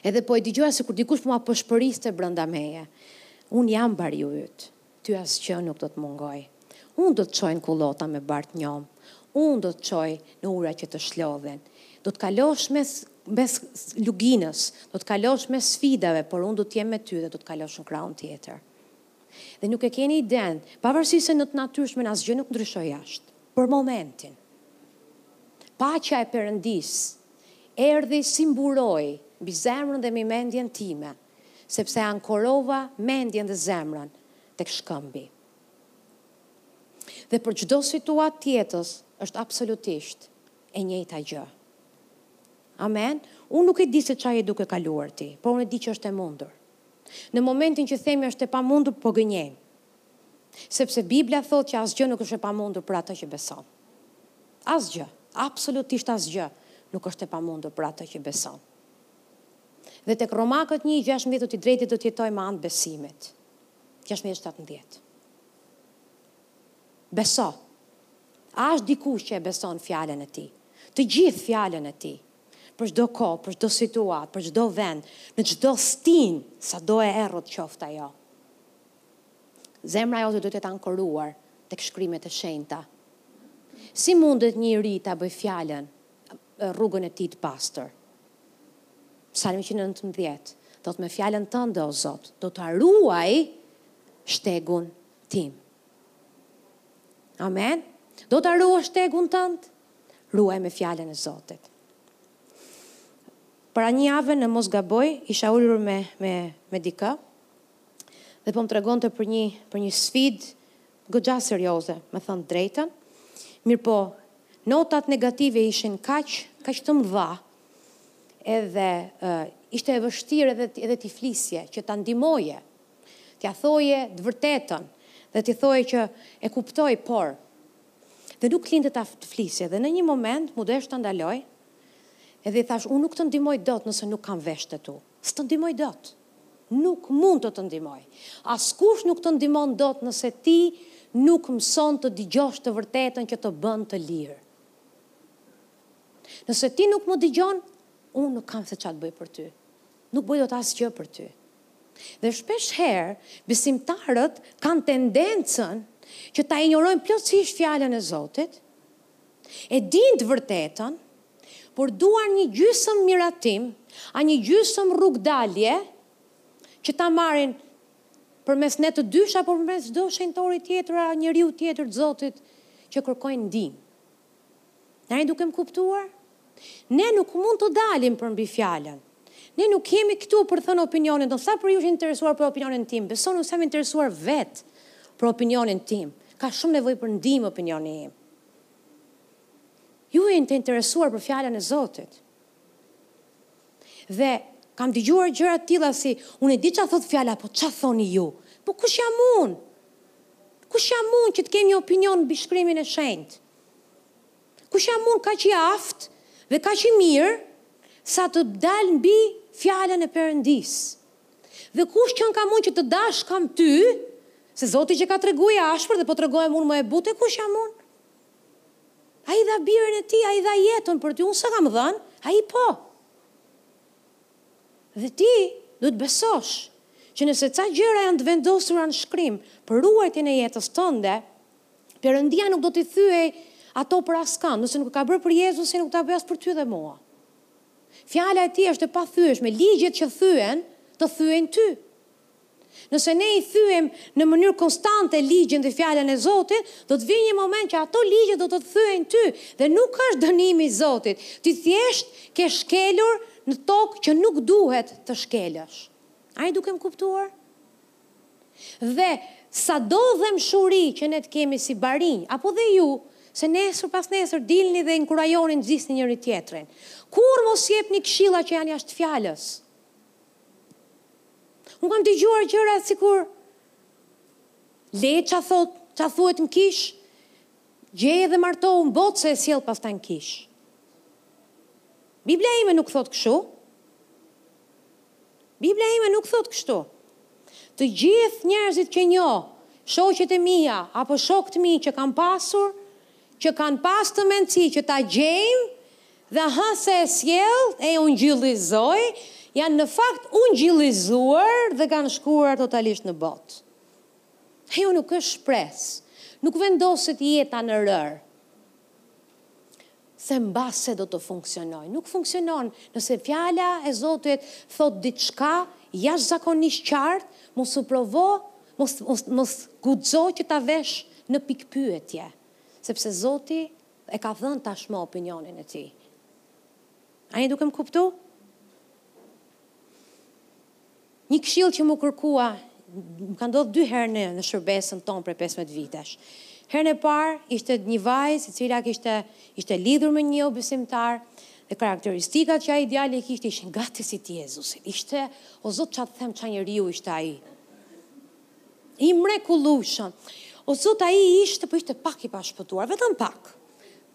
edhe po e dëgjoja sikur dikush po ma pëshpëriste brenda meje. Unë jam bariu yt. Ty asgjë nuk do të mungojë. Unë do të të çoj në kullota me bar të njomë. Unë do të të çoj në ujëra që të shlodhin. Do të kalosh mes mes luginës, do të kalosh mes sfidave, por unë do të jem me ty dhe do të kalosh në krahun tjetër. Dhe nuk e keni idenë, pavarësisht se në të natyrshmen asgjë nuk ndryshoi jashtë, për momentin. Paqja e Perëndisë erdhi si mburojë mbi zemrën dhe mbi mendjen time, sepse ankorova mendjen dhe zemrën tek shkëmbi. Dhe për çdo situatë të jetës është absolutisht E njëjta gjë. Amen? Unë nuk e di se ça je duke kaluar ti, por unë e di që është e mundur. Në momentin që themi është e pamundur, po gënjejmë. Sepse Bibla thotë që asgjë nuk është e pamundur për atë që beson. Asgjë, absolutisht asgjë nuk është e pamundur për atë që beson. Dhe tek Romakët 1:16 thotë i drejti do të jetojë me anë të besimit. 16:17. Beso. A është dikush që e beson fjalën e tij? Të gjithë fjalën e tij. Për çdo kohë, për çdo situatë, për çdo vend, në çdo stinë, sado e errët qoftë ajo. Zemra jote duhet të jetë e ankoruar tek shkrimet e shenjta. Si mundet një i ri ta bëjë fjalën, rrugën e tij të pastër? Psalmi njëqind e nëntëmbëdhjetë thotë me fjalën tënde o Zot, do ta ruaj shtegun tim. Amen. Do ta ruash shtegun tënd? Ruaje me fjalën e Zotit. Para një jave në mos gaboj, isha ulur me me me dikë dhe po më tregonte për një për një sfidë goxha serioze, me thënë të drejtën. Mirëpo, notat negative ishin kaq, kaq të mëdha, edhe uh, ishte e vështirë edhe, edhe t'i flisje, që ta ndihmoje, T'ia thoje të vërtetën dhe t'i thoje që e kuptoj, por. Dhe nuk të linte të flisje dhe në një moment mu desh ta ndaloj edhe i thashë unë nuk të ndihmoj dot nëse nuk kam veshët e tu. S'të ndihmoj dot. Nuk mund të të ndihmoj. Askush nuk të ndihmon dot nëse ti nuk mëson të dëgjosh të vërtetën që të bën të lirë. Nëse ti nuk më dëgjon, unë nuk kam se ç'të bëj për ty. Nuk bëj dot asgjë për ty. Dhe shpesh herë besimtarët kanë tendencën që ta injorojnë plotësisht fjalën e Zotit, e dinë të vërtetën, por duan një gjysëm miratim, a një gjysëm rrugëdalje që ta marrin përmes ne të dysh apo përmes çdo shenjtori tjetër a njeriu tjetër të Zotit që kërkojnë ndihmë. Tani duke më kuptuar? Ne nuk mund të dalim përmbi fjalën. Ne nuk jemi këtu për të thënë opinionin tonë. Sa prej jush është interesuar për opinionin tim? Besoni, unë s'jam interesuar vetë për opinionin tim. Ka shumë nevojë për ndihmë opinioni im. Ju jeni të interesuar për fjalën e Zotit. Dhe kam dëgjuar gjëra të tilla si unë e di ça thotë fjala, po ça thoni ju? Po kush jam unë? Kush jam unë që të kem një opinion mbi shkrimin e shenjtë? Kush jam unë kaq i aftë dhe kaq i mirë sa të dal mbi fjalën e Perëndisë? Dhe kush qenkam unë që të dashkam ty, se Zoti qenka tregu i ashpër dhe po tregohem unë më e butë, kush jam unë? Ai dha birin e tij, ai dha jetën për ty, unë s'ta kam dhënë, ai po. Dhe ti duhet të besosh që nëse ca gjëra janë të vendosura në shkrim për ruajtjen e jetës tënde, Perëndia nuk do t'i thyejë ato për askënd, nëse nuk e ka bërë për Jezusin, nuk do ta bëjë as për ty dhe mua. Fjala e tij është e pathyeshme, ligjet që thyen, të thyejnë ty. Nëse ne i thyejmë në mënyrë konstante ligjin dhe fjalën e Zotit, do të vijë një moment që ato ligje do të të thyejnë ty dhe nuk është dënimi i Zotit. Ti thjesht ke shkelur në tokë që nuk duhet të shkelësh. A je duke më kuptuar? Dhe sado dhembshuri që ne të kemi si barinj, apo dhe ju, se nesër pasnesër dilni dhe inkurajoni nxisni njëri-tjetrin. Kurrë mos jepni këshilla që janë jashtë fjalës. Unë kam dëgjuar gjëra sikur le ça thot, ça thuhet në kishë, gjeje dhe martohu në botë se e sjell pastaj në kishë. Biblia ime nuk thot kështu. Biblia ime nuk thot kështu. Të gjithë njerëzit që njoh, shoqet e mia apo shokët e mi që kam pasur, që kanë pas këtë mendësi që ta gjejmë, Dhe hë se e sjell e ungjillizoj, janë në fakt ungjillizuar dhe kanë shkuar totalisht në botë. Ajo nuk është shpresë, nuk vendoset jeta në rërë, se mbase do të funksionojë. Nuk funksionon, nëse fjala e Zotit thotë diçka jashtëzakonisht qartë, mos u provo, mos mos mos guxo që ta vesh në pikëpyetje, sepse Zoti e ka dhënë tashmë opinionin e tij. A jeni duke më kuptu? Një këshillë që m'u kërkua, më ka ndodhë dy herë në, në shërbesën tonë prej 15 vitesh. Herën e parë ishte një vajzë e cila kishte ishte lidhur me një jobesimtar dhe karakteristikat që ai djali i kishte ishin gati si të Jezusit. Ishte, o Zot, ça të them, ça njeriu ishte ai. I mrekullueshëm. O zot ai ishte po ishte pak i pashpëtuar, vetëm pak.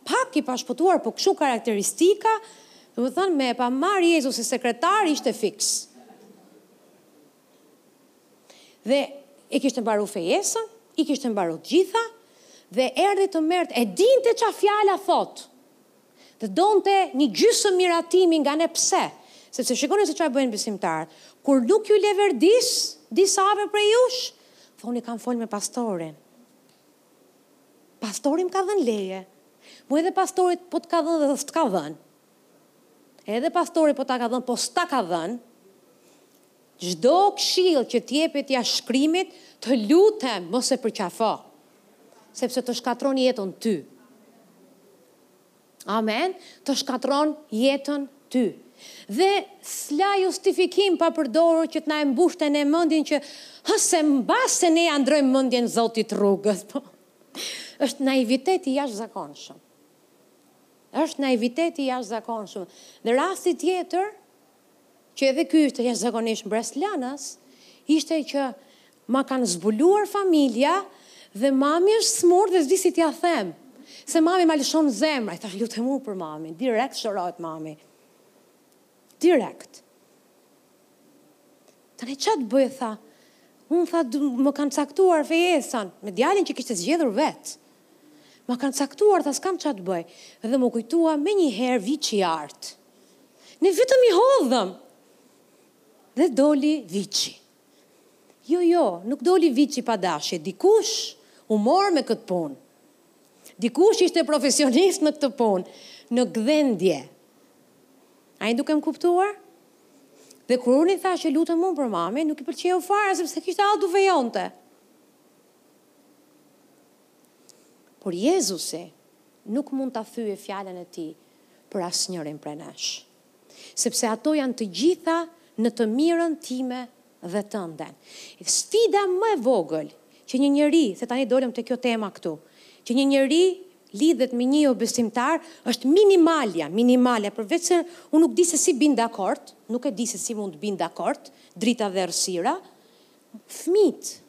Pak i pashpëtuar po kshtu karakteristika, domethënë me e pa marrë Jezusi sekretar ishte fiks. Dhe i kishte mbaru fejesa, i kishte mbaru të gjitha dhe erdhi të merrte, e dinte ça fjala thotë. Dhe donte një gjysëm miratimi nga ne pse? Sepse shikoni se ça bëjnë besimtarët. Kur nuk ju leverdis disave prej jush, thoni kam fol me pastorin. Pastori më ka dhënë leje. Po edhe pastori po të ka dhënë dhe s'të ka dhënë. Edhe pastori po ta ka dhënë, po s'ta ka dhënë. Çdo këshillë që të jepet jashtë shkrimit, të lutem mos e përqafo. Sepse të shkatrron jetën ty. Amen, të shkatërron jetën ty. Dhe s'la justifikim pa përdorur që të na e mbushte ne mendjen që hë se mbase ne ia ndrojmë mendjen Zotit rrugës. Po. Është naivitet i jashtëzakonshëm. Është naivitet i jashtëzakonshëm. Dhe rasti tjetër, që edhe ky ishte jashtëzakonisht mbresëlënës, ishte që ma kanë zbuluar familja dhe mami është smur dhe s'di si t'ia them. Se mamin e lëshon zemra, i thashë lutemi për mamin, direkt shërohet mami. Direkt. Tani ça të bëj tha? Unë tha më kanë caktuar fejesën me djalin që kishte zgjedhur vetë. Ma kanë caktuar tha s'kam ça të bëj. Dhe m'u kujtua menjëherë viçi i artë. Ne vetëm i hodhëm. Dhe doli Viçi. Jo, jo, nuk doli Viçi pa dashje, dikush u mor me këtë punë. Dikush ishte profesionist në këtë punë, në gdhendje. A jeni duke më kuptuar? Dhe kur unë i thashë që lutem unë për mamin, nuk i pëlqeu fare, sepse kishte alë du vejonte. Por Jezusi nuk mund ta thyejë fjalën e tij për asnjërin prej nesh, sepse ato janë të gjitha në të mirën time dhe tënde. Sfida më e vogël që një njeri, se tani dolëm te kjo tema këtu, që një njeri lidhet me një jobesimtar është minimalja, minimalja, përveç se unë nuk di se si bien dakord, nuk e di se si mund të bien dakord drita dhe errësira, fëmijtë,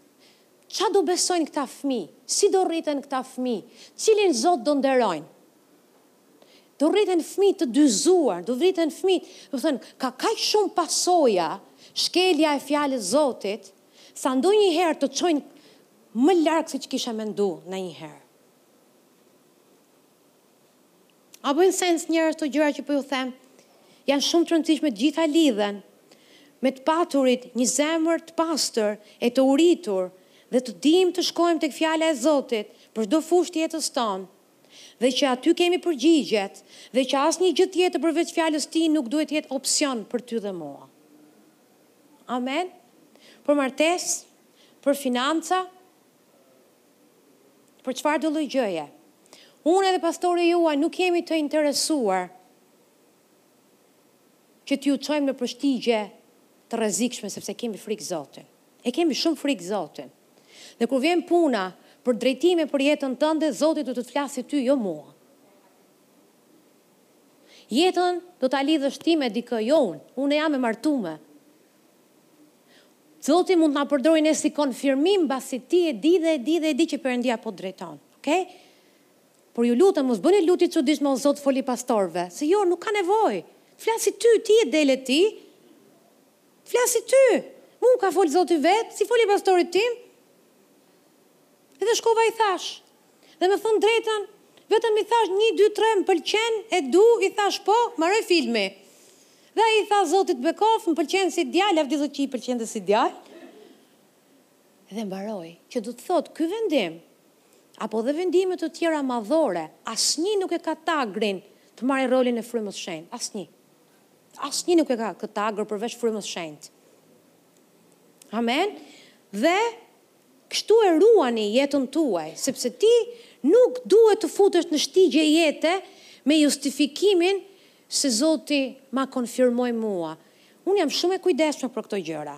Ça do besojnë këta fëmijë? Si do rriten këta fëmijë? Cilin zot do nderojnë? Do rriten fëmijë të dyzuar, do rriten fëmijë, domethënë, ka kaq shumë pasoja shkelja e fjalës Zotit, sa ndonjëherë të çojnë më larg se ç'kishe mendu ndonjëherë. A bëjnë sens njerëz këto gjëra që po ju them? Janë shumë të rëndësishme, të gjitha lidhen me të paturit një zemër të pastër e të uritur dhe të dimë të shkojmë tek fjala e Zotit për çdo fushë të jetës tonë dhe që aty kemi përgjigjet dhe që asnjë gjë tjetër përveç fjalës tij nuk duhet të jetë opsion për ty dhe mua. Amen. Për martesë, për financa, për çfarëdo lloj gjëje? Unë edhe pastori juaj nuk jemi të interesuar që t'ju çojmë nëpër shtigje të rrezikshme sepse kemi frikë Zotin. E kemi shumë frikë Zotin. Dhe kur vjen puna për drejtime për jetën tënde, Zoti do të të flasë ty, jo mua. Jetën do ta lidhësh ti me dikë, jo unë. Unë jam e martume. Zoti mund të na përdorë ne si konfirmim mbasi ti e di dhe e di dhe e di që Perëndia po të drejton. Okay? Por ju lutem mos bëni lutje të çuditshme, o Zot foli pastorëve, se jo nuk ka nevojë. Të flasi ty, ti je dele e tij. Të flasi ty. Mu ka fol Zoti vetë, s'i foli pastorit tim. Edhe shkova i thashë. Dhe me thënë të drejtën, vetëm i thashë nji dy tre më pëlqen, e du, i thashë, po, mbaroi filmi. Dhe ai i tha Zoti të bekoftë, më pëlqen si djalë, Avdi thotë që i pëlqen dhe si djalë. Dhe mbaroi, që do të thotë ky vendim, apo dhe vendime të tjera madhore, asnji nuk e ka tagrin të marri rolin e Frymës Shenjtë, asnji. Asnji nuk e ka këtë tagër përveç Frymës Shenjtë. Amen. Dhe Kështu e ruani jetën tuaj, sepse ti nuk duhet të futesh në shtigje jete me justifikimin se Zoti ma konfirmoi mua. Unë jam shumë e kujdesshme për këto gjëra.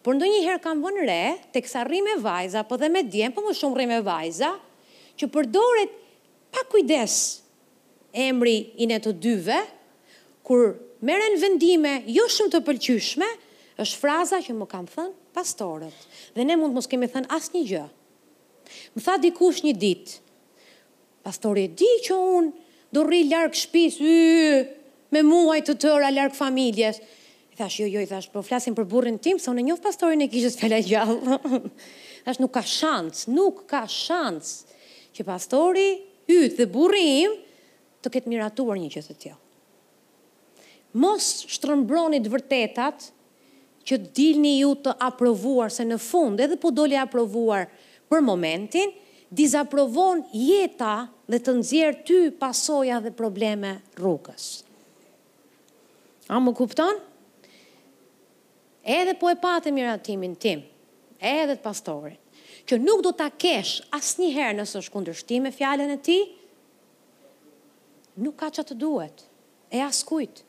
Por ndonjëherë kam vënë re, teksa rri me vajza, po dhe me djem, po më shumë rri me vajza, që përdoret pa kujdes. emri i ne të dyve, kur merren vendime jo shumë të pëlqyeshme, është fraza që më kanë thënë pastorët, dhe ne mund të mos kemi thënë asnjë gjë. Më tha dikush një ditë, Pastori e di që unë do rri larg shpisë, yy, me muaj të tëra larg familjes. I thashë, jo, jo, i thashë, po flasim për burrin tim, se unë e njoh pastorin e kishës fjala e gjallë. Thashë, nuk ka shans, nuk ka shans që pastori yt dhe burri im të ketë miratuar një gjë të tillë. Mos shtrëmbroni të vërtetat që të dilni ju të aprovuar se në fund edhe po dole aprovuar për momentin, dizaprovon jeta dhe të nxjerr ty pasoja dhe probleme rrugës. A më kupton? Edhe po e pate miratimin tim, edhe të pastorit, që nuk do ta kesh asnjëherë nëse është kundërshtim me fjalën e tij, nuk ka ça të duhet, e askujt.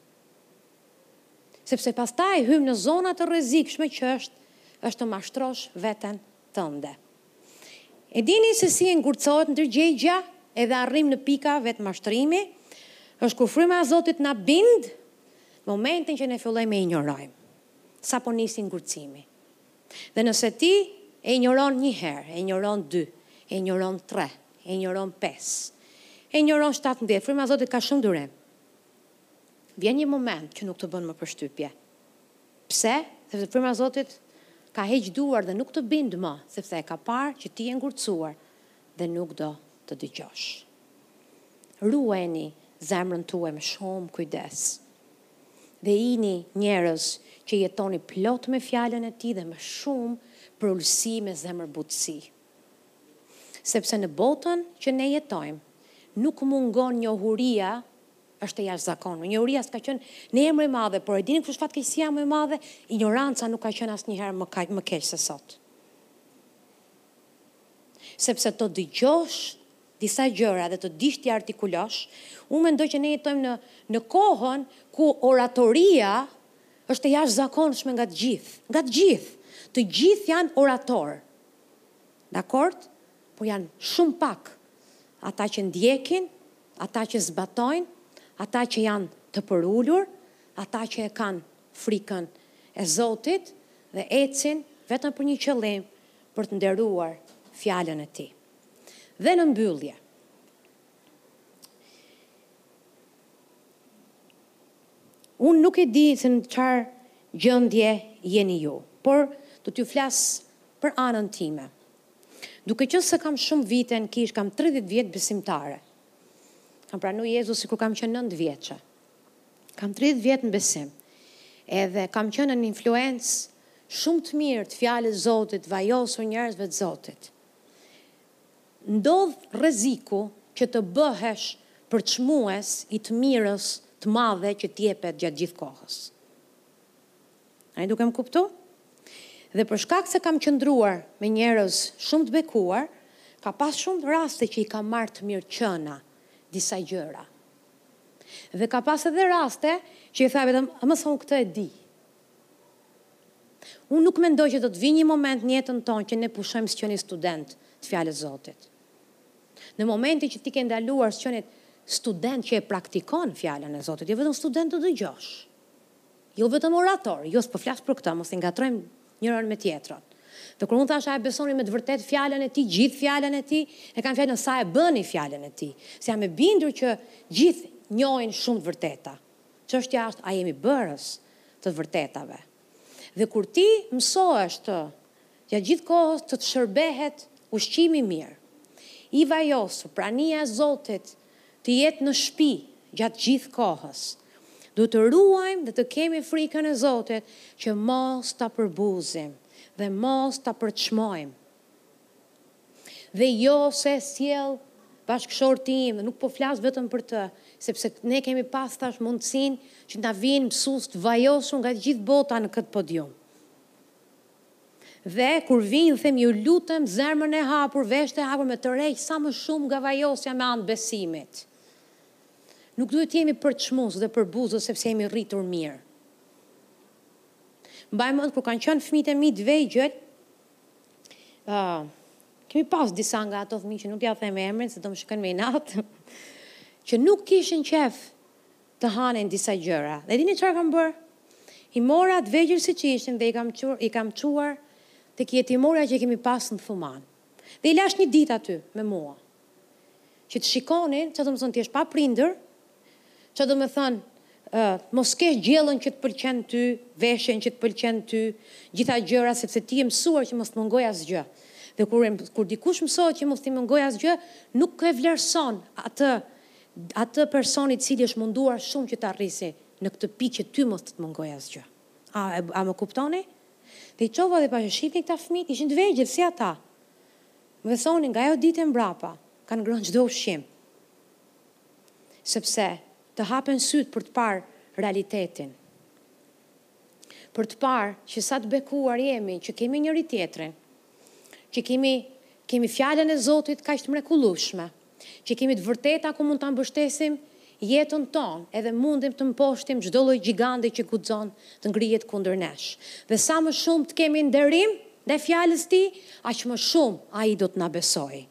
Sepse pastaj hyjmë në zona të rrezikshme që është është të mashtrosh veten tënde. E dini se si ngurtësohet ndërgjegjja edhe arrijmë në pika vetëmashtrimi, është kur fryma e Zotit na bind momentin që ne fillojmë e injorojmë, sapo nisi ngurtësimi. Dhe nëse ti e injoron një herë, e injoron dy, e injoron tre, e injoron pesë, e injoron shtatëmbëdhjetë, fryma e Zotit ka shumë durim. Vjen një moment që nuk të bën më përshtypje. Pse? Sepse Fryma e Zotit ka hequr duar dhe nuk të bind më, sepse e ka parë që ti je ngurtësuar dhe nuk do të dëgjosh. Ruajeni zemrën tuaj me shumë kujdes dhe jini njerëz që jetoni plot me Fjalën e Tij dhe me shumë përulësi me zemërbutësi. Sepse në botën që ne jetojmë nuk mungon njohuria Është e jashtëzakonshme. Njohuria s'ka qenë ndonjëherë më e madhe, por e dini kush është fatkeqësia më e madhe? Injoranca nuk ka qenë asnjëherë më, më keq se sot. Sepse të dëgjosh disa gjëra dhe të dish t'i artikulosh, unë mendoj që ne jetojmë në në kohën ku oratoria është e jashtëzakonshme nga të gjithë, nga të gjithë. Të gjithë janë oratorë. Dakord? Por janë shumë pak ata që ndjekin Ata që zbatojnë, ata që janë të përulur, ata që e kanë frikën e Zotit dhe ecin vetëm për një qëllim, për të nderuar Fjalën e Tij. Dhe në mbyllje, unë nuk e di se në çfarë gjendje jeni ju, por do t'ju flas për anën time. Duke qenë se kam shumë vite në kishë, kam tridhjetë vjet besimtare. Kam pranu Jezusin kur kam qenë nëntë vjeçe. Kam tridhjetë vjet në besim. Edhe kam qenë nën influencë shumë të mirë të fjalës Zotit, vajosur njerëzve të Zotit. Ndodh rreziku që të bëhesh përçmues i të mirës të madhe që të jepet gjatë gjithë kohës. A je duke më kuptu? Dhe për shkak se kam qëndruar me njerëz shumë të bekuar, ka pas shumë raste që i kam marrë të mirëqena disa gjëra. Dhe ka pas edhe raste që i thashë vetes, a më se unë këtë e di. Unë nuk mendoj që do të vijë një moment në jetën tonë që ne pushojmë së qeni student të Fjalës Zotit. Në momentin që ti ke ndaluar së qeni student që e praktikon Fjalën e Zotit, jo vetëm student të dëgjosh. Jo vetëm orator, jo s'po flas për këtë, mos i ngatrojmë njërën me tjetrën. Dhe kur unë thashë a e besoni me të vërtetë fjalën e tij, gjithë fjalën e tij, e kam fjalën sa e bëni fjalën e tij, se jam e bindur që gjithë njohin shumë të vërteta. Çështja është a jemi bërës të të vërtetave. Dhe kur ti mësohesh gjatë gjithë kohës të të shërbehet ushqimi i mirë, i vajosur, prania e Zotit, të jetë në shpi gjatë gjithë kohës. Duhet të ruajmë dhe të kemi frikën e Zotit që mos ta përbuzim dhe mos ta përçmojmë. Dhe jo se e sjell bashkëshorti im, dhe nuk po flas vetëm për të, sepse ne kemi pas tash mundësinë që të na vijnë mësues të vajosur nga gjithë bota në këtë podium. Dhe kur vijnë them ju lutem zemrën e hapur veshët e hapur me tërheq sa më shumë nga vajosja me anë besimit nuk duhet të jemi përçmus dhe përbuzës sepse jemi rritur mirë mbaj mend kur kanë qenë fëmijët e mi të vegjël ë kemi pas disa nga ato fëmijë që nuk ja them emrin se do më shikojnë me inat që nuk kishin qejf të hanin disa gjëra. Dhe dini çfarë kam bërë? I mora atë të vegjlit që ishin dhe i kam çuar, i kam çuar tek jetimorja që kemi pas në Thumanë. Dhe i lashë një ditë aty, me mua. Që të shikonin, çfarë do të thotë të jesh pa prindër, çfarë do të thotë të mos kesh gjellën që të pëlqen ty, veshjen që të pëlqen ty, gjitha gjërat, sepse ti je mësuar që mos të mungojë asgjë. Dhe kur, kur dikush mësohet që mos t'i mungojë asgjë, nuk e vlerëson atë Atë person i cili është munduar shumë që ta rrisi në këtë pikë që ty mos të të mungojë asgjë. A e a më kuptoni? Dhe i çova dhe thashë shihni këta fëmijë, ishin të vegjël si ata. Më besoni nga ajo ditë e mbrapa kanë ngrënë çdo ushqim. Sepse të hapen sytë për të parë realitetin. Për të parë që sa të bekuar jemi që kemi njëri-tjetrin, që kemi kemi fjalën e Zotit kaq të mrekullueshme. që kemi të vërteta ku mund ta mbështesim jetën tonë edhe mundemi të mposhtim çdo lloj gjiganti që guxon të ngrihet kundër nesh. Dhe sa më shumë të kemi nderim ndaj fjalës së tij, aq më shumë ai do të na besojë.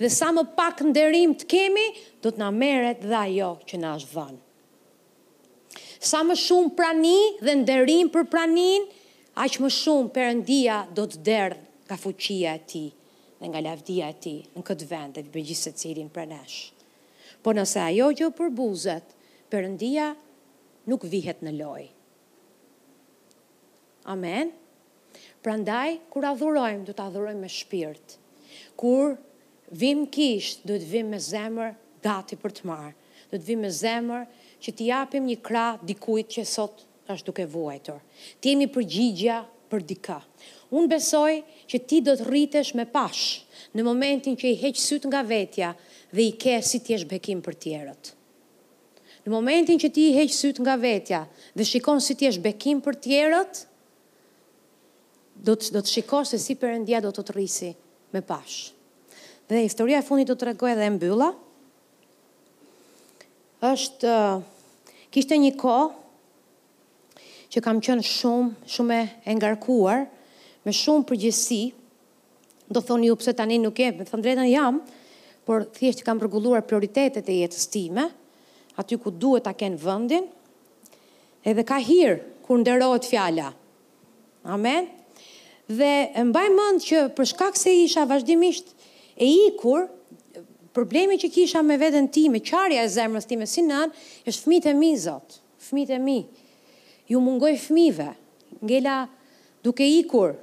Dhe sa më pak nderim të kemi, do të na merret dhe ajo që na është dhënë. Sa më shumë prani dhe nderim për praninë, aq më shumë Perëndia do të derdhë nga fuqia e Tij dhe nga lavdia e Tij në këtë vend dhe mbi gjithsecilin prej nesh. Por nëse ajo që përbuzet Perëndia nuk vihet në lojë. Amen. Prandaj kur adhurojmë duhet të adhurojmë me shpirt. Kur vim në kishë duhet të vim me zemër gati për të marrë. Duhet të vim me zemër që t'i japim një krah dikujt që sot është duke vuajtur. Të jemi përgjigja për dikë. Unë besoj që ti do të rritesh me pash në momentin që i heq sytë nga vetja dhe i ke si të jesh bekim për tjerët. Në momentin që ti i heq sytë nga vetja dhe shikon si të jesh bekim për tjerët, Do të do të shikosh se si Perëndia do të të rrisi me pash. Dhe historia e fundit do ta tregoj dhe e mbylla. Është kishte një kohë që kam qenë shumë, shumë e ngarkuar, me shumë përgjegjësi, Do të thoni ju pse tani nuk je, me të thënë drejtën jam, por thjesht kam rregulluar prioritetet e jetës time, aty ku duhet ta kenë vendin. Edhe ka hir kur nderohet fjala. Amen. Dhe mbaj mend që për shkak se isha vazhdimisht e ikur, problemi që kisha me veten time, qarja e zemrës time si nën, është fëmijët e mi, Zot. Fëmijët e mi. Iu mungoj fëmijëve. Ngela duke ikur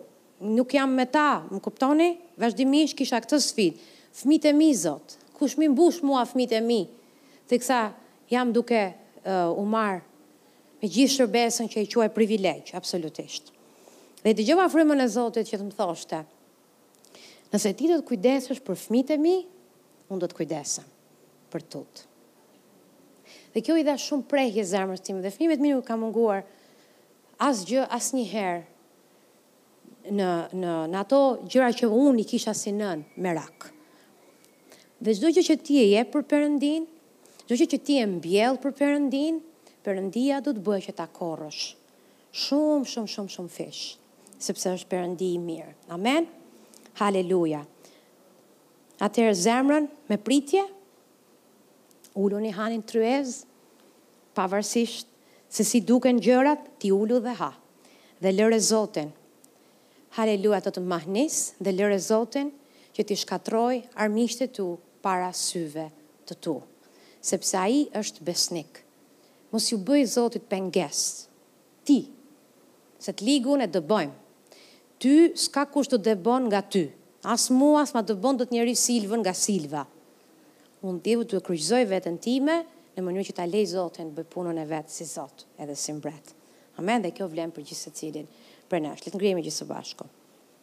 Nuk jam me ta, më kuptoni? Vazhdimisht kisha këtë sfidë. Fëmijët e mi, zot! Kush m'i mban mua fëmijët e mi? Teksa jam duke u marrë me gjithë shërbesën që e quaj privilegj, absolutisht. Dhe dëgjova frymën e Zotit që të më thoshte, Nëse ti do të kujdesësh për fëmijët e mi, unë do të kujdesem për të tutë. Dhe kjo i dha shumë prehje zemrës sime dhe fëmijëve të mi nuk i ka munguar asgjë asnjëherë. në në në ato gjëra që unë i kisha si nën merak. Dhe çdo gjë që ti e jep për Perëndinë, çdo gjë që ti e mbjell për Perëndinë, Perëndia do të bëjë që ta korrësh. Shumë, shumë, shumë, shumëfish, sepse është Perëndi i mirë. Amen. Haleluja. Atëherë zemrën me pritje, ulu dhe ha në tryezë, Pavarësisht se si duken gjërat, ti ulu dhe ha, dhe lëre Zotin, haleluja, të të mahnisë, dhe lëre Zotin që t'i shkatërrojë armiqtë e tu para syve të tu, sepse Ai është besnik. Mos iu bëj Zotit pengesë, ti, se të ligun e dëbojmë. Ty s'ka kush të dëbon nga ty, as mua s'ma dëbon dot njeri Silvën nga Silva. Unë duhet të kryqëzoj veten time në mënyrë që ta lej Zotin të bëjë punën e vet si Zot edhe si Mbret. Amen dhe kjo vlen për gjithsecilin prej nesh. Le të ngrihemi gjithë së bashku.